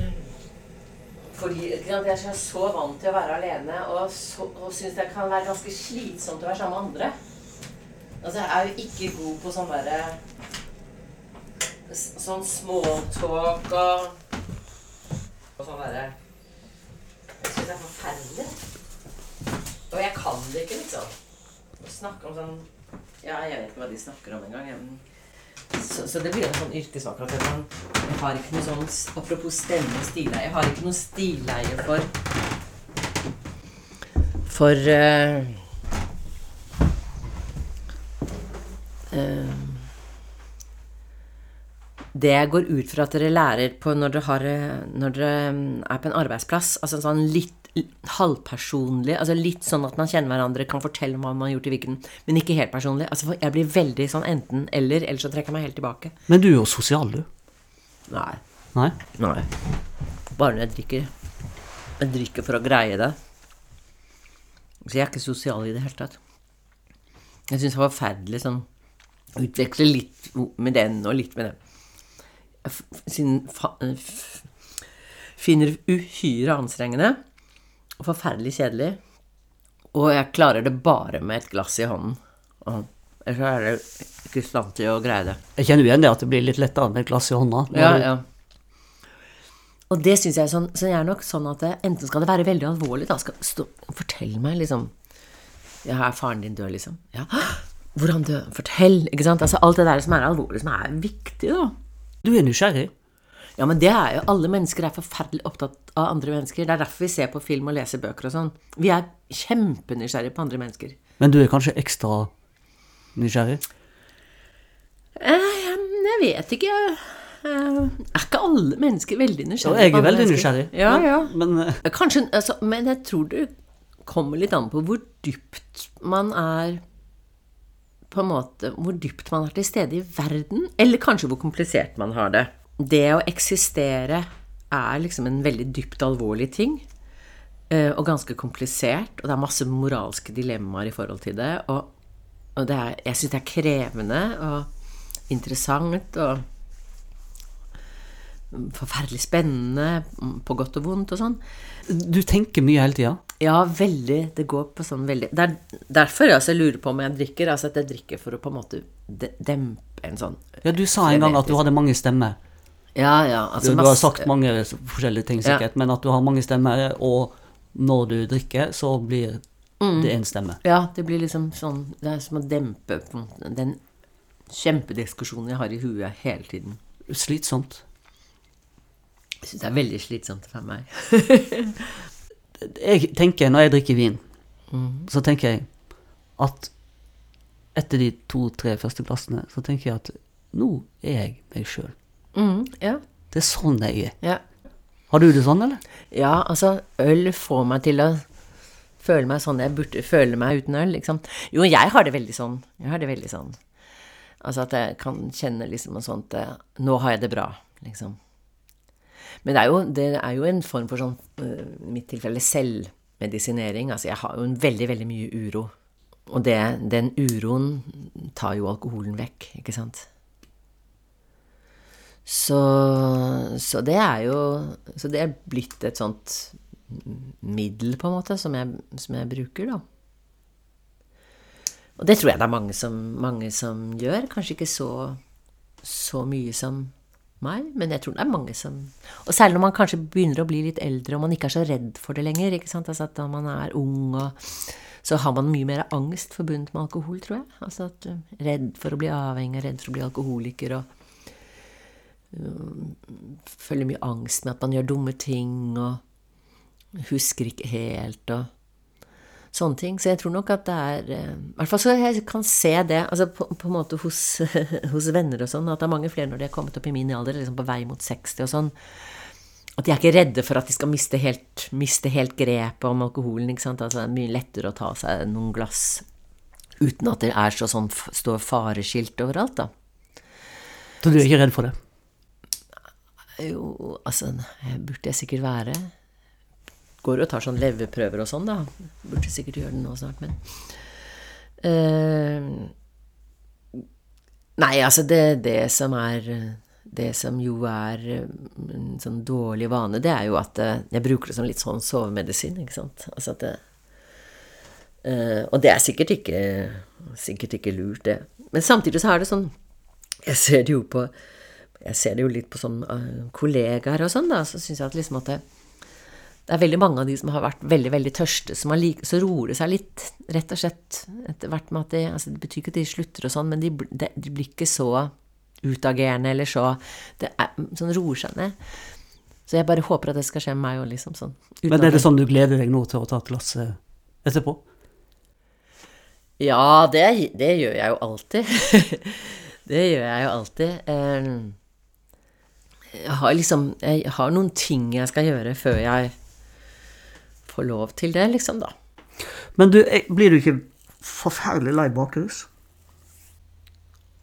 fordi jeg er så vant til å være alene og, så, og syns det kan være ganske slitsomt å være sammen med andre. Altså, jeg er jo ikke god på sånn derre Sånn smalltalk og Og sånn derre Jeg syns det er forferdelig. Og jeg kan det ikke, liksom snakke om sånn Ja, jeg vet ikke hva de snakker om engang. Så, så det blir en sånn yrkesvakhet. Jeg har ikke noe sånn Apropos stemme og stileie. Jeg har ikke noe stileie for For uh, uh, Det jeg går ut fra at dere lærer på når dere, har, når dere er på en arbeidsplass, altså sånn litt halvpersonlig. altså Litt sånn at man kjenner hverandre, kan fortelle hva man har gjort i hvilken Men ikke helt personlig. altså Jeg blir veldig sånn enten-eller, ellers så trekker jeg meg helt tilbake. Men du er jo sosial, du. Nei. Nei? Nei. Bare når jeg drikker. Jeg drikker for å greie det. Så jeg er ikke sosial i det hele tatt. Jeg syns det var forferdelig sånn Utveksle litt med den og litt med den. Jeg finner uhyre anstrengende og forferdelig kjedelig. Og jeg klarer det bare med et glass i hånden. Ellers er det ikke i stand til å greie det. Jeg kjenner igjen det at det blir litt lettere med et glass i hånda. Ja, ja. Og det syns jeg sånn Så jeg er nok sånn at det, enten skal det være veldig alvorlig, da skal stå Fortell meg, liksom Ja, er faren din død, liksom? Ja. Hvordan død? Fortell! Ikke sant? Altså alt det der som er alvorlig, som er viktig, da. Du er nysgjerrig? Ja, men det er jo Alle mennesker er forferdelig opptatt av andre mennesker. Det er derfor vi ser på film og leser bøker og sånn. Vi er kjempenysgjerrige på andre mennesker. Men du er kanskje ekstra nysgjerrig? Eh, jeg vet ikke. Eh, er ikke alle mennesker veldig nysgjerrige? Ja, jeg er veldig nysgjerrig. Ja, ja. Men, men, Kanskje, altså, men jeg tror det kommer litt an på hvor dypt man er på en måte, Hvor dypt man er til stede i verden. Eller kanskje hvor komplisert man har det det å eksistere er liksom en veldig dypt alvorlig ting. Eh, og ganske komplisert. Og det er masse moralske dilemmaer i forhold til det. Og, og det er, jeg syns det er krevende og interessant og forferdelig spennende, på godt og vondt og sånn. Du tenker mye hele tida? Ja, veldig. Det går på sånn veldig Det er derfor jeg altså lurer på om jeg drikker. Altså at jeg drikker for å på en måte dempe en sånn Ja, du sa en gang at du hadde mange stemmer. Ja, ja. Altså, du, du, har sagt mange forskjellige ting, sikkert, ja. men at du har mange stemmer, og når du drikker, så blir mm. det én stemme. Ja, det blir liksom sånn Det er som å dempe den kjempediskusjonen jeg har i huet hele tiden. Slitsomt. Jeg syns det er veldig slitsomt for meg. Jeg tenker, når jeg drikker vin, så tenker jeg at etter de to-tre første glassene, så tenker jeg at nå er jeg meg sjøl. Mm, ja. Det er sånn jeg er. ja. Har du det sånn, eller? Ja, altså, øl får meg til å føle meg sånn jeg burde føle meg uten øl, liksom. Jo, jeg har det veldig sånn. Jeg har det veldig sånn. Altså at jeg kan kjenne liksom noe sånt eh, Nå har jeg det bra, liksom. Men det er jo, det er jo en form for sånn, eh, i mitt tilfelle, selvmedisinering. Altså, jeg har jo en veldig, veldig mye uro. Og det, den uroen tar jo alkoholen vekk, ikke sant? Så, så det er jo Så det er blitt et sånt middel, på en måte, som jeg, som jeg bruker, da. Og det tror jeg det er mange som, mange som gjør. Kanskje ikke så, så mye som meg, men jeg tror det er mange som Og særlig når man kanskje begynner å bli litt eldre, og man ikke er så redd for det lenger. ikke sant? Altså at Da man er ung, og, så har man mye mer angst forbundet med alkohol, tror jeg. Altså at uh, Redd for å bli avhengig, redd for å bli alkoholiker. og føler mye angst med at man gjør dumme ting og husker ikke helt og sånne ting. Så jeg tror nok at det er eh, I hvert fall så jeg kan se det altså på, på en måte hos, hos venner og sånn, at det er mange flere når de er kommet opp i min alder, liksom på vei mot 60 og sånn, at de er ikke redde for at de skal miste helt, miste helt grepet om alkoholen. ikke sant? Altså Det er mye lettere å ta seg noen glass uten at det er så sånn står fareskilt overalt, da. Så du er ikke redd for det? Jo, altså Burde jeg sikkert være. Går og tar sånn leverprøver og sånn, da. Burde sikkert gjøre det nå snart, men uh, Nei, altså, det, det som er Det som jo er en sånn dårlig vane, det er jo at eh, jeg bruker det som litt sånn sovemedisin, ikke sant. Altså at det uh, Og det er sikkert ikke Sikkert ikke lurt, det. Men samtidig så er det sånn Jeg ser det jo på jeg ser det jo litt på sånn kollegaer og sånn, da, så syns jeg at liksom at det, det, er veldig mange av de som har vært veldig, veldig tørste, som har like, så roer det seg litt, rett og slett, etter hvert med at de altså Det betyr ikke at de slutter og sånn, men de, de, de blir ikke så utagerende eller så Det er, sånn roer seg ned. Så jeg bare håper at det skal skje med meg òg, liksom. Sånn, men er det sånn du gleder deg nå til å ta et glass etterpå? Ja, det, det gjør jeg jo alltid. det gjør jeg jo alltid. Um, jeg har liksom Jeg har noen ting jeg skal gjøre før jeg får lov til det, liksom, da. Men du, blir du ikke forferdelig lei bakrus?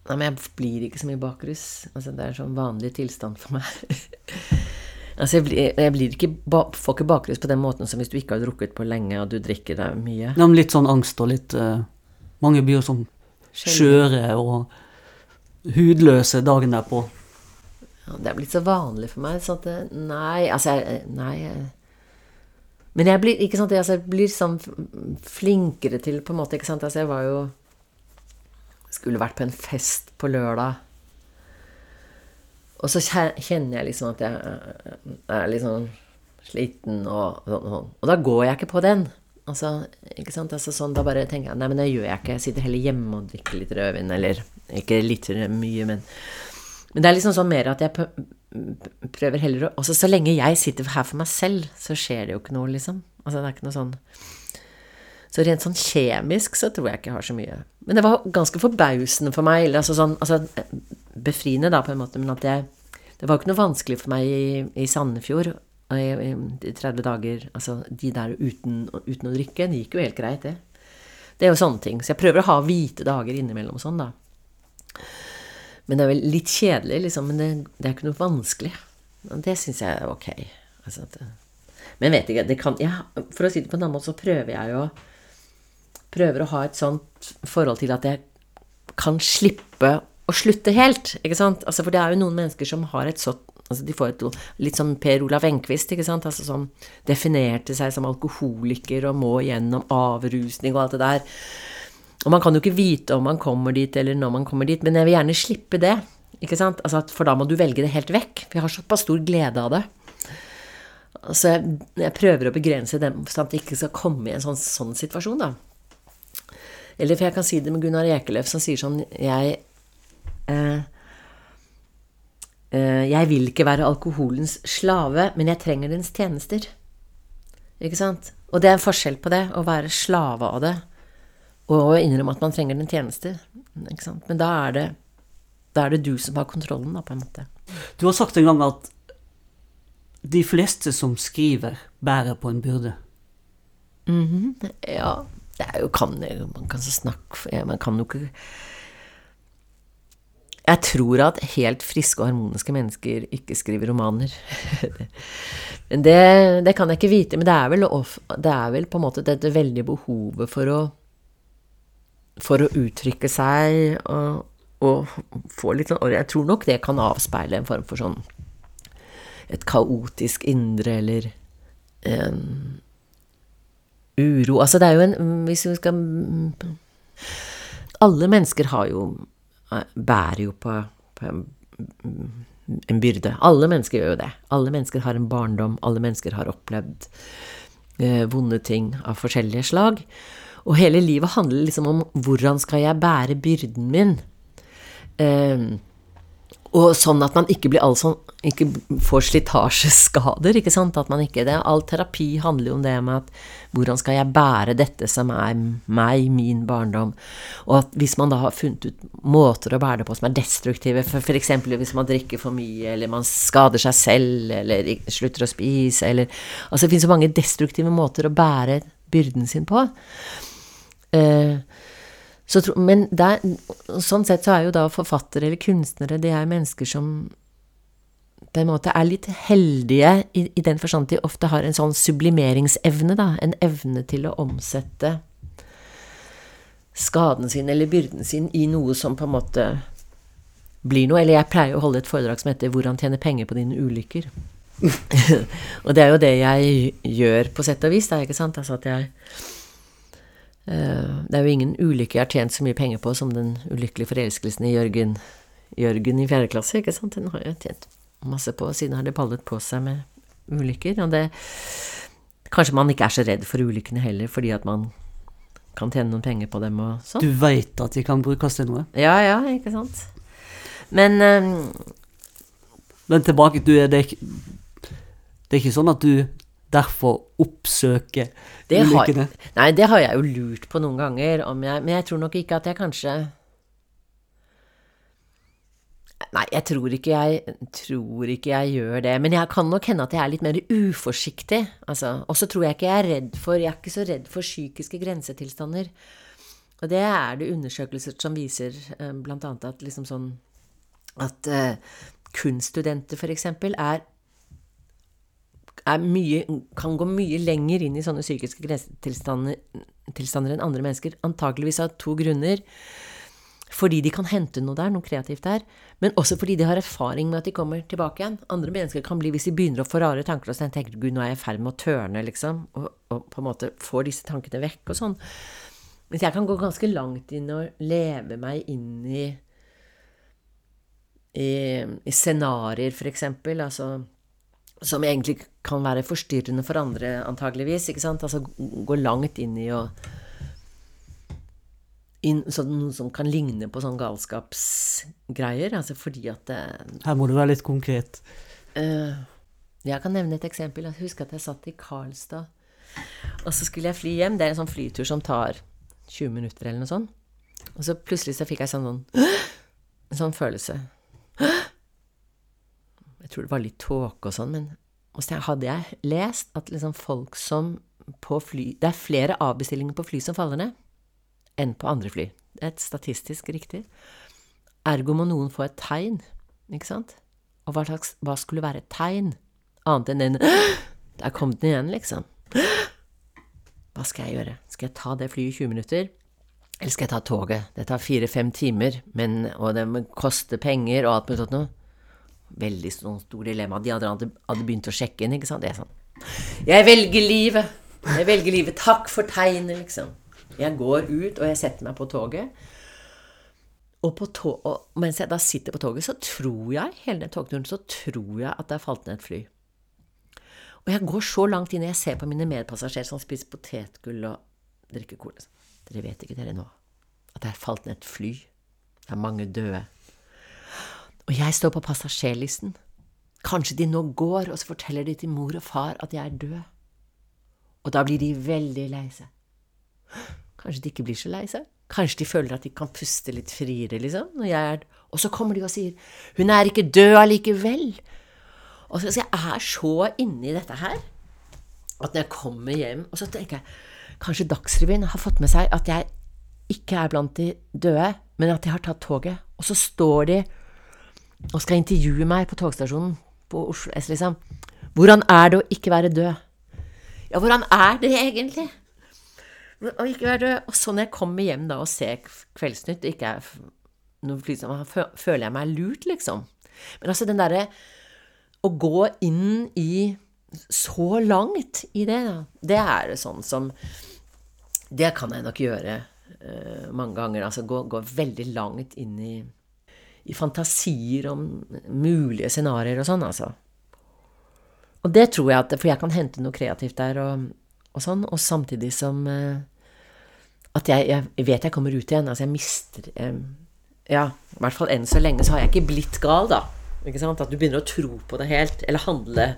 Nei, men jeg blir ikke så mye bakrus. Altså, det er en sånn vanlig tilstand for meg. altså, jeg blir, jeg blir ikke, får ikke bakrus på den måten som hvis du ikke har drukket på lenge og du drikker deg mye. Ja, men litt sånn angst og litt uh, Mange blir jo sånn skjøre og hudløse dagen derpå. Ja, det er blitt så vanlig for meg. Sånn at nei, altså jeg, Nei. Men jeg blir, sant, altså, jeg blir sånn flinkere til på en måte, ikke. Altså, jeg var jo Skulle vært på en fest på lørdag. Og så kjenner jeg liksom at jeg er litt sånn sliten og sånn. Og da går jeg ikke på den. Altså, ikke sant? Altså, sånn, da bare tenker jeg Nei, men det gjør jeg ikke. Jeg sitter heller hjemme og drikker litt rødvin. Eller ikke litt mye, men men det er liksom sånn mer at jeg prøver heller å Altså, så lenge jeg sitter her for meg selv, så skjer det jo ikke noe, liksom. Altså, det er ikke noe sånn Så rent sånn kjemisk så tror jeg ikke jeg har så mye. Men det var ganske forbausende for meg, altså sånn Altså befriende, da, på en måte, men at jeg Det var jo ikke noe vanskelig for meg i, i Sandefjord i, i, i 30 dager Altså, de der uten, uten å drikke, det gikk jo helt greit, det. Det er jo sånne ting. Så jeg prøver å ha hvite dager innimellom sånn, da. Men det er vel litt kjedelig, liksom. Men det, det er ikke noe vanskelig. Og det syns jeg er ok. Altså at, men vet ikke, det kan ja, For å si det på en annen måte, så prøver jeg jo Prøver å ha et sånt forhold til at jeg kan slippe å slutte helt. ikke sant? Altså, for det er jo noen mennesker som har et sånt altså De får et litt sånn Per Olav Enquist, ikke sant? Altså som definerte seg som alkoholiker og må gjennom avrusning og alt det der. Og man kan jo ikke vite om man kommer dit, eller når man kommer dit, men jeg vil gjerne slippe det. ikke sant? Altså for da må du velge det helt vekk. For jeg har såpass stor glede av det. Så jeg, jeg prøver å begrense det, sånn at jeg ikke skal komme i en sånn, sånn, situasjon, da. Eller for jeg kan si det med Gunnar Ekeløf, som sier sånn Jeg eh, eh, Jeg vil ikke være alkoholens slave, men jeg trenger dens tjenester. Ikke sant? Og det er en forskjell på det, å være slave av det, og innrømme at man trenger den tjeneste. Men da er, det, da er det du som har kontrollen, da, på en måte. Du har sagt en gang at de fleste som skriver, bærer på en byrde. Mhm. Ja, det er jo kan, Man kan så snakke Man kan jo ikke Jeg tror at helt friske og harmoniske mennesker ikke skriver romaner. men det, det, kan jeg ikke vite. Men det er vel, det er vel på en måte dette veldige behovet for å For å uttrykke seg og, og få litt sånn Jeg tror nok det kan avspeile en form for sånn Et kaotisk indre, eller um, uro Altså, det er jo en Hvis vi skal Alle mennesker har jo Bærer jo på, på en byrde. Alle mennesker gjør jo det. Alle mennesker har en barndom. Alle mennesker har opplevd eh, vonde ting av forskjellige slag. Og hele livet handler liksom om hvordan skal jeg bære byrden min? Eh, og sånn at man ikke blir altså, ikke får slitasjeskader, ikke sant. At man ikke det. All terapi handler jo om det med at hvordan skal jeg bære dette som er meg, min barndom. Og at hvis man da har funnet ut måter å bære det på som er destruktive, f.eks. hvis man drikker for mye, eller man skader seg selv, eller slutter å spise, eller Altså det finnes så mange destruktive måter å bære byrden sin på. Uh, så, men der, sånn sett så er jo da forfattere eller kunstnere det er mennesker som på en måte er litt heldige i, i den forstand at de ofte har en sånn sublimeringsevne, da. En evne til å omsette skaden sin eller byrden sin i noe som på en måte blir noe. Eller jeg pleier å holde et foredrag som heter 'Hvordan tjene penger på dine ulykker'. og det er jo det jeg gjør, på sett og vis. Da, ikke sant? Altså at jeg Eh, det er jo ingen ulykke jeg har tjent så mye penger på som den ulykkelige forelskelsen i Jørgen, Jørgen i fjerde klasse, ikke sant? Den har jeg tjent masse på, siden har det ballet på seg med ulykker. Og det Kanskje man ikke er så redd for ulykkene heller, fordi at man kan tjene noen penger på dem og sånn. Du veit at de kan brukes til noe? Ja, ja, ikke sant. Men um, Men tilbake, du er det, det er ikke sånn at du derfor oppsøke det ulykkene? Har, nei, det har jeg jo lurt på noen ganger, jeg, men jeg tror nok ikke at jeg kanskje Nei, jeg tror ikke jeg, tror ikke jeg gjør det. Men jeg kan nok hende at jeg er litt mer uforsiktig. Altså, og så tror jeg ikke jeg er redd for Jeg er ikke så redd for psykiske grensetilstander. Og det er det undersøkelser som viser, eh, blant annet at liksom sånn At uh, kunststudenter, for eksempel, er mye, kan gå mye lenger inn i sånne psykiske tilstander enn andre mennesker. Antakeligvis av to grunner. Fordi de kan hente noe der, noe kreativt der, men også fordi de har erfaring med at de kommer tilbake igjen. Andre mennesker kan bli, hvis de begynner å få rare tanker, og så tenker gud, nå er jeg i ferd med å tørne, liksom, og, og, på en måte får disse tankene vekk og sånn. Mens jeg kan gå ganske langt inn og leve meg inn i i, i scenarioer, eksempel. Altså som egentlig kan være forstyrrende for andre, antageligvis. ikke sant? Altså gå langt inn i å inn, sånn, Noe som kan ligne på sånn galskapsgreier. Altså fordi at det, Her må du være litt konkret. Uh, jeg kan nevne et eksempel. Jeg husker at jeg satt i Karlstad, og så skulle jeg fly hjem. Det er en sånn flytur som tar 20 minutter eller noe sånt. Og så plutselig så fikk jeg sånn, sånn, sånn følelse. Jeg tror det var litt tåke og sånn, men så hadde jeg lest at liksom folk som på fly Det er flere avbestillinger på fly som faller ned, enn på andre fly. Det er et statistisk riktig. Ergo må noen få et tegn, ikke sant? Og hva, slags, hva skulle være et tegn, annet enn den Der kom den igjen, liksom. Hva skal jeg gjøre? Skal jeg ta det flyet i 20 minutter? Eller skal jeg ta toget? Det tar fire-fem timer, men, og det koster penger og alt mulig sånt noe veldig sånn stor dilemma. De hadde, hadde begynt å sjekke inn, ikke sant. Det er sånn Jeg velger livet! Jeg velger livet. Takk for tegnet, liksom. Jeg går ut, og jeg setter meg på toget. Og, på tog, og mens jeg da sitter på toget, så tror jeg hele den togturen, så tror jeg at det har falt ned et fly. Og jeg går så langt inn, og jeg ser på mine medpassasjerer som spiser potetgull og drikker cola. Dere vet ikke dere nå at det har falt ned et fly. Det er mange døde. Og jeg står på passasjerlisten. Kanskje de nå går, og så forteller de til mor og far at jeg er død. Og da blir de veldig lei seg. Kanskje de ikke blir så lei seg? Kanskje de føler at de kan puste litt friere, liksom? Når jeg er... Og så kommer de og sier 'Hun er ikke død allikevel'. Og så, så jeg er så inni dette her at når jeg kommer hjem Og så tenker jeg kanskje Dagsrevyen har fått med seg at jeg ikke er blant de døde, men at de har tatt toget. Og så står de og skal intervjue meg på togstasjonen på Oslo S, liksom. Hvordan er det å ikke være død? Ja, hvordan er det egentlig? Å ikke være død. Og så når jeg kommer hjem da og ser Kveldsnytt, ikke er noe liksom, føler jeg meg lurt, liksom. Men altså den derre Å gå inn i så langt i det, da, det er sånn som Det kan jeg nok gjøre uh, mange ganger. Altså gå, gå, veldig langt inn i, i fantasier om mulige scenarioer og sånn, altså. Og det tror jeg at For jeg kan hente noe kreativt der og, og sånn, og samtidig som uh, at jeg, jeg, vet jeg kommer ut igjen. Altså, jeg mister um, Ja, i hvert fall enn så lenge så har jeg ikke blitt gal, da. Ikke sant? At du begynner å tro på det helt, eller handle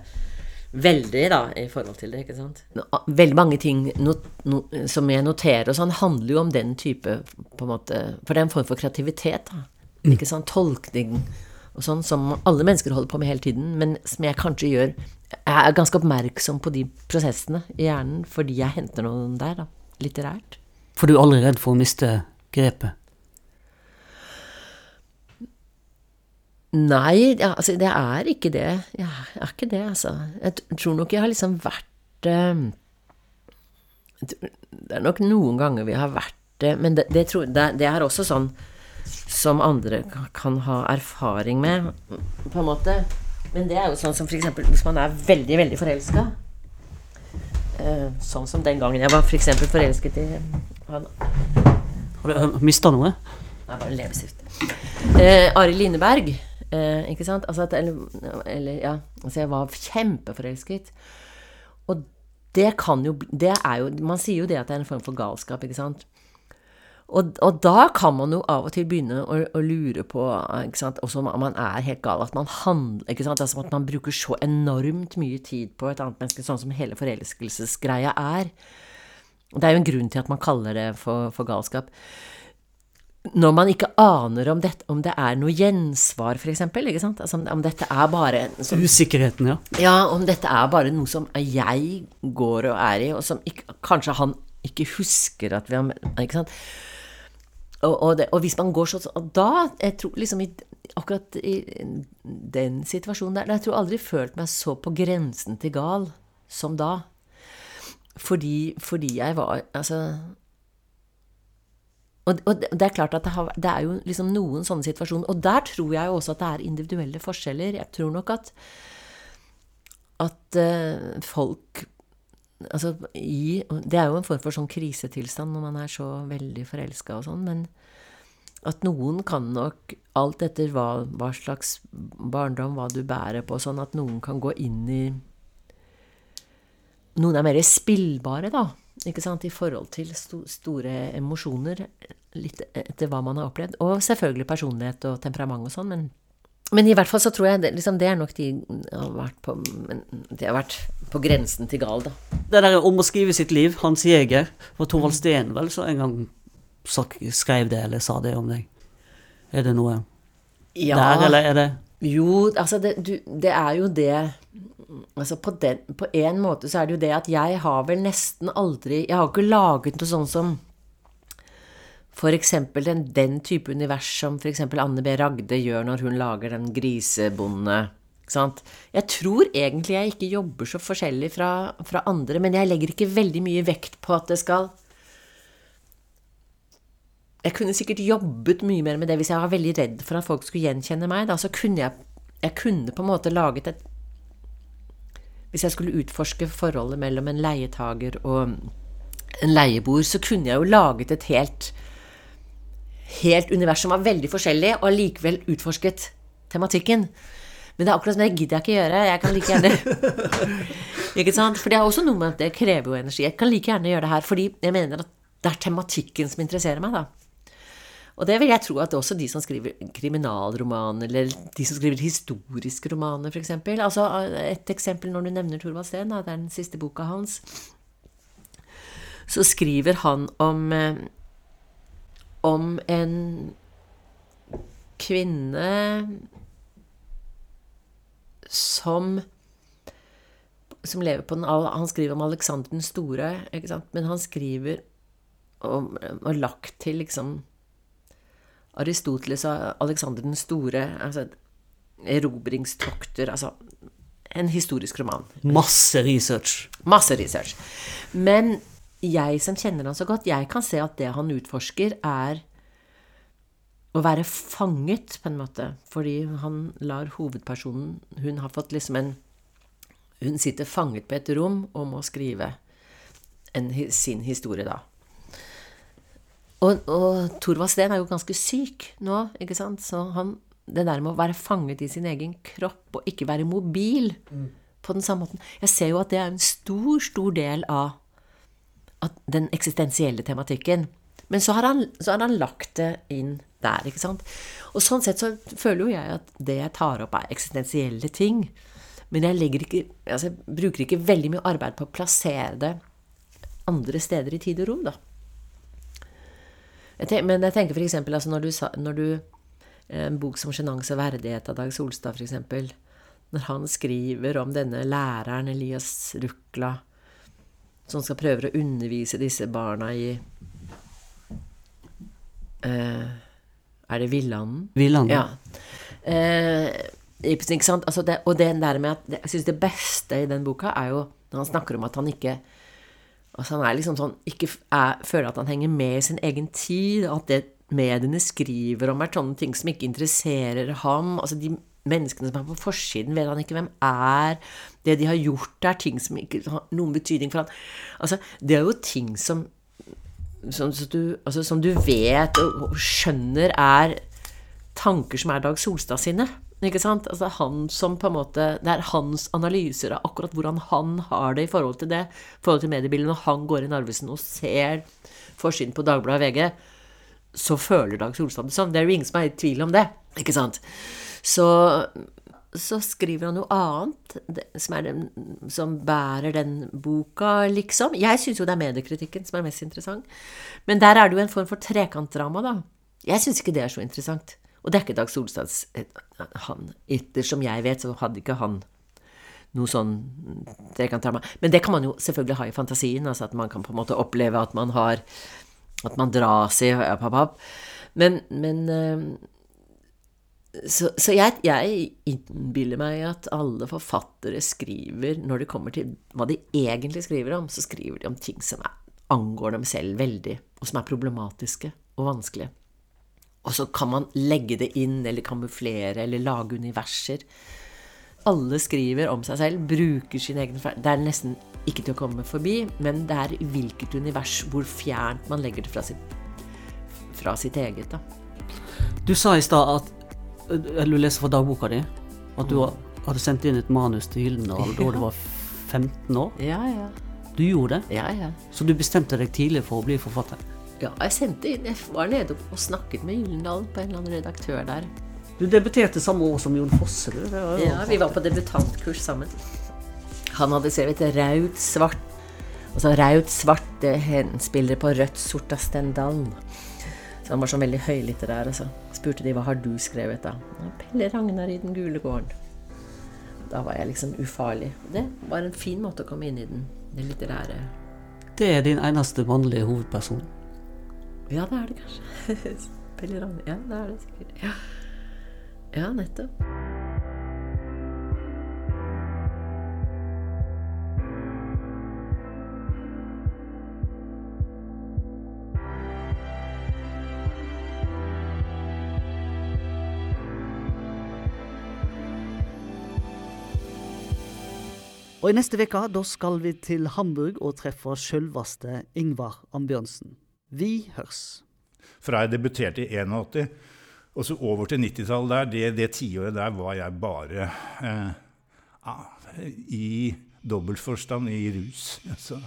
veldig da, i forhold til det. ikke sant? Veldig mange ting no, no, som jeg noterer og sånn, handler jo om den type på en måte, For det er en form for kreativitet. da. Ikke sant, Tolkning og sånn, som alle mennesker holder på med hele tiden, men som jeg kanskje gjør Jeg er ganske oppmerksom på de prosessene i hjernen fordi jeg henter noen der, da, litterært. For du er aldri redd for å miste grepet? Nei, ja, altså, det er ikke det. Jeg er ikke det, altså. Jeg tror nok jeg har liksom vært eh, Det er nok noen ganger vi har vært eh, men det, det, det, det, er også sånn som andre kan ha erfaring med, på en måte. Men det er jo sånn som f.eks. hvis man er veldig, veldig forelska. Uh, sånn som den gangen jeg var f.eks. For forelsket i han Har du mista noe? Nei, bare leppestift. Eh, Arild Lineberg. Eh, ikke sant? Altså at, eller, eller, ja. Altså, jeg var kjempeforelsket. Og det kan jo Det er jo Man sier jo det at det er en form for galskap, ikke sant? Og, og da kan man jo av og til begynne å, å lure på ikke sant? Også om man er helt gal. At man handler ikke sant? Altså at man bruker så enormt mye tid på et annet menneske, sånn som hele forelskelsesgreia er. Det er jo en grunn til at man kaller det for, for galskap når man ikke aner om, det, om det er noe gjensvar, f.eks. Altså, om dette er bare som, Usikkerheten, ja. Ja, om dette er bare noe som jeg går og er i, og som ikke, kanskje han ikke husker at vi har Ikke sant. Og, det, og hvis man går sånn Og da jeg tror liksom i, Akkurat i den situasjonen der Jeg tror aldri følt meg så på grensen til gal som da. Fordi, fordi jeg var Altså og, og, det er klart at det, har, det, er jo liksom noen sånne situasjoner. Og der tror jeg jo også at det er individuelle forskjeller. Jeg tror nok at, at uh, folk Altså i Det er jo en form for sånn krisetilstand når man er så veldig forelska og sånn, men at noen kan nok, alt etter hva, hva slags barndom, hva du bærer på, sånn at noen kan gå inn i Noen er mer spillbare, da ikke sant, i forhold til sto store emosjoner, litt etter hva man har opplevd. Og selvfølgelig personlighet og temperament og sånn, men, men, i hvert fall så tror jeg det, liksom, det er nok de har vært på De har vært på grensen til gal, da. Det der om å skrive sitt liv, Hans Jæger, og Thorvald Steen vel så en gang skrev det eller sa det om deg. Er det noe ja, der, eller er det Jo, altså det, du, det er jo det altså på, den, på en måte så er det jo det at jeg har vel nesten aldri Jeg har ikke laget noe sånn som f.eks. Den, den type univers som f.eks. Anne B. Ragde gjør når hun lager den grisebonde. Jeg tror egentlig jeg ikke jobber så forskjellig fra, fra, andre, men jeg legger ikke veldig mye vekt på at det skal Jeg kunne sikkert jobbet mye mer med det hvis jeg var veldig redd for at folk skulle gjenkjenne meg. Da, så kunne jeg, jeg kunne på en måte laget et hvis jeg skulle utforske forholdet mellom en leietager og en leieboer, så kunne jeg jo laget et helt, helt univers som var veldig forskjellig, og allikevel utforsket tematikken. Men det er akkurat som det gidder jeg ikke gjøre. Jeg kan like gjerne Ikke sant? For det er også noe med at det krever jo energi. Jeg kan like gjerne gjøre det her fordi jeg mener at det er tematikken som interesserer meg, da. Og det vil jeg tro at også de som skriver kriminalromaner, eller de som skriver historiske romaner, f.eks. Altså, et eksempel når du nevner Thorvald Steen, det er den siste boka hans. Så skriver han om eh, om en kvinne som som lever på den Han skriver om Alexander den store, men han skriver om, og lagt til liksom Aristoteles og Alexander den store, altså erobringstokter Altså en historisk roman. Masse research. Masse research. Men jeg som kjenner han så godt, jeg kan se at det han utforsker, er å være fanget, på en måte. Fordi han lar hovedpersonen Hun har fått liksom en Hun sitter fanget på et rom og må skrive en, sin historie, da. Og, og Thorvald Steen er jo ganske syk nå, ikke sant? Så han, det der med å være fanget i sin egen kropp og ikke være mobil mm. på den samme måten Jeg ser jo at det er en stor, stor del av den eksistensielle tematikken. Men så har, han, så har han lagt det inn der, ikke sant. Og sånn sett så føler jo jeg at det jeg tar opp, er eksistensielle ting. Men jeg, ikke, altså jeg bruker ikke veldig mye arbeid på å plassere det andre steder i tid og rom, da. men jeg tenker f.eks. Altså når når du En bok som 'Sjenanse og verdighet' av Dag Solstad, f.eks. Når han skriver om denne læreren Elias Rukla som skal prøve å undervise disse barna i uh, Er det Villanden? Villanden. Ja. Uh, ikke sant? Altså det, og det der med at Jeg syns det beste i den boka er jo når han snakker om at han ikke Altså han er liksom sånn Ikke er, føler at han henger med i sin egen tid. At det mediene skriver om, er sånne ting som ikke interesserer ham. Altså de menneskene som er på forsiden, vet han ikke hvem er. Det de har gjort, er ting som ikke har noen betydning for han. Altså, det er jo ting som som, du, altså, som du vet og, skjønner er tanker som er Dag Solstad sine. Ikke sant? Altså han som på en måte, Det er hans analyser av akkurat hvordan han har det i forhold til det, i forhold til mediebildet. Når han går i Narvesen og ser forsiden på Dagbladet og VG, så føler Dag Solstad det sånn. Det er jo ingen som er i tvil om det. Ikke sant? Så, så skriver han noe annet som, den, som, bærer den boka, liksom. Jeg syns jo det er mediekritikken som er mest interessant. Men der er det jo en form for trekantdrama, da. Jeg syns ikke det er så interessant. Og det er ikke Dag Solstads eh, han. Ettersom jeg vet, så hadde ikke han noe sånn trekantdrama. Men det kan man jo selvfølgelig ha i fantasien. altså At man kan på en måte oppleve at man har At man dras i Men, men eh, så, så jeg, jeg, innbiller meg at alle forfattere skriver, når det kommer til hva de egentlig skriver om, så skriver de om ting som er, angår dem selv veldig, og som er problematiske og vanskelige. Og så kan man legge det inn, eller kamuflere, eller lage universer. Alle skriver om seg selv, bruker sin egen Det er nesten ikke til å komme forbi, men det er hvilket univers, hvor fjernt man legger det fra sitt, fra sitt eget. da. Du sa i stad at du leser fra dagboka di at du hadde sendt inn et manus til Gyldendal da du var 15 år. Ja, ja. Du gjorde det? Ja, ja. Så du bestemte deg tidlig for å bli forfatter? Ja, jeg sendte inn Jeg var nede og snakket med Gyldendal på en eller annen redaktør der. Du debuterte samme år som Jon Fosse, du? Ja, vi var på debutantkurs sammen. Han hadde skrevet raut svart. Altså raut svart, det henspiller på rødt sort av Stendalen. Så han var sånn veldig høylitterær. Og så spurte de hva har du skrevet, da? Pelle Ragnar i Den gule gården. Da var jeg liksom ufarlig. Det var en fin måte å komme inn i den, det litterære. Det er din eneste mannlige hovedperson? Ja, det er det kanskje. Pelle Ragnar. Ja, det er det sikkert. Ja, ja nettopp. Og i neste uke da skal vi til Hamburg og treffe sjølveste Ingvar Ambjørnsen. Vi hørs. Fra jeg debuterte i 81 og så over til 90-tallet der, det, det tiåret der var jeg bare eh, ah, i dobbeltforstand i rus. Altså.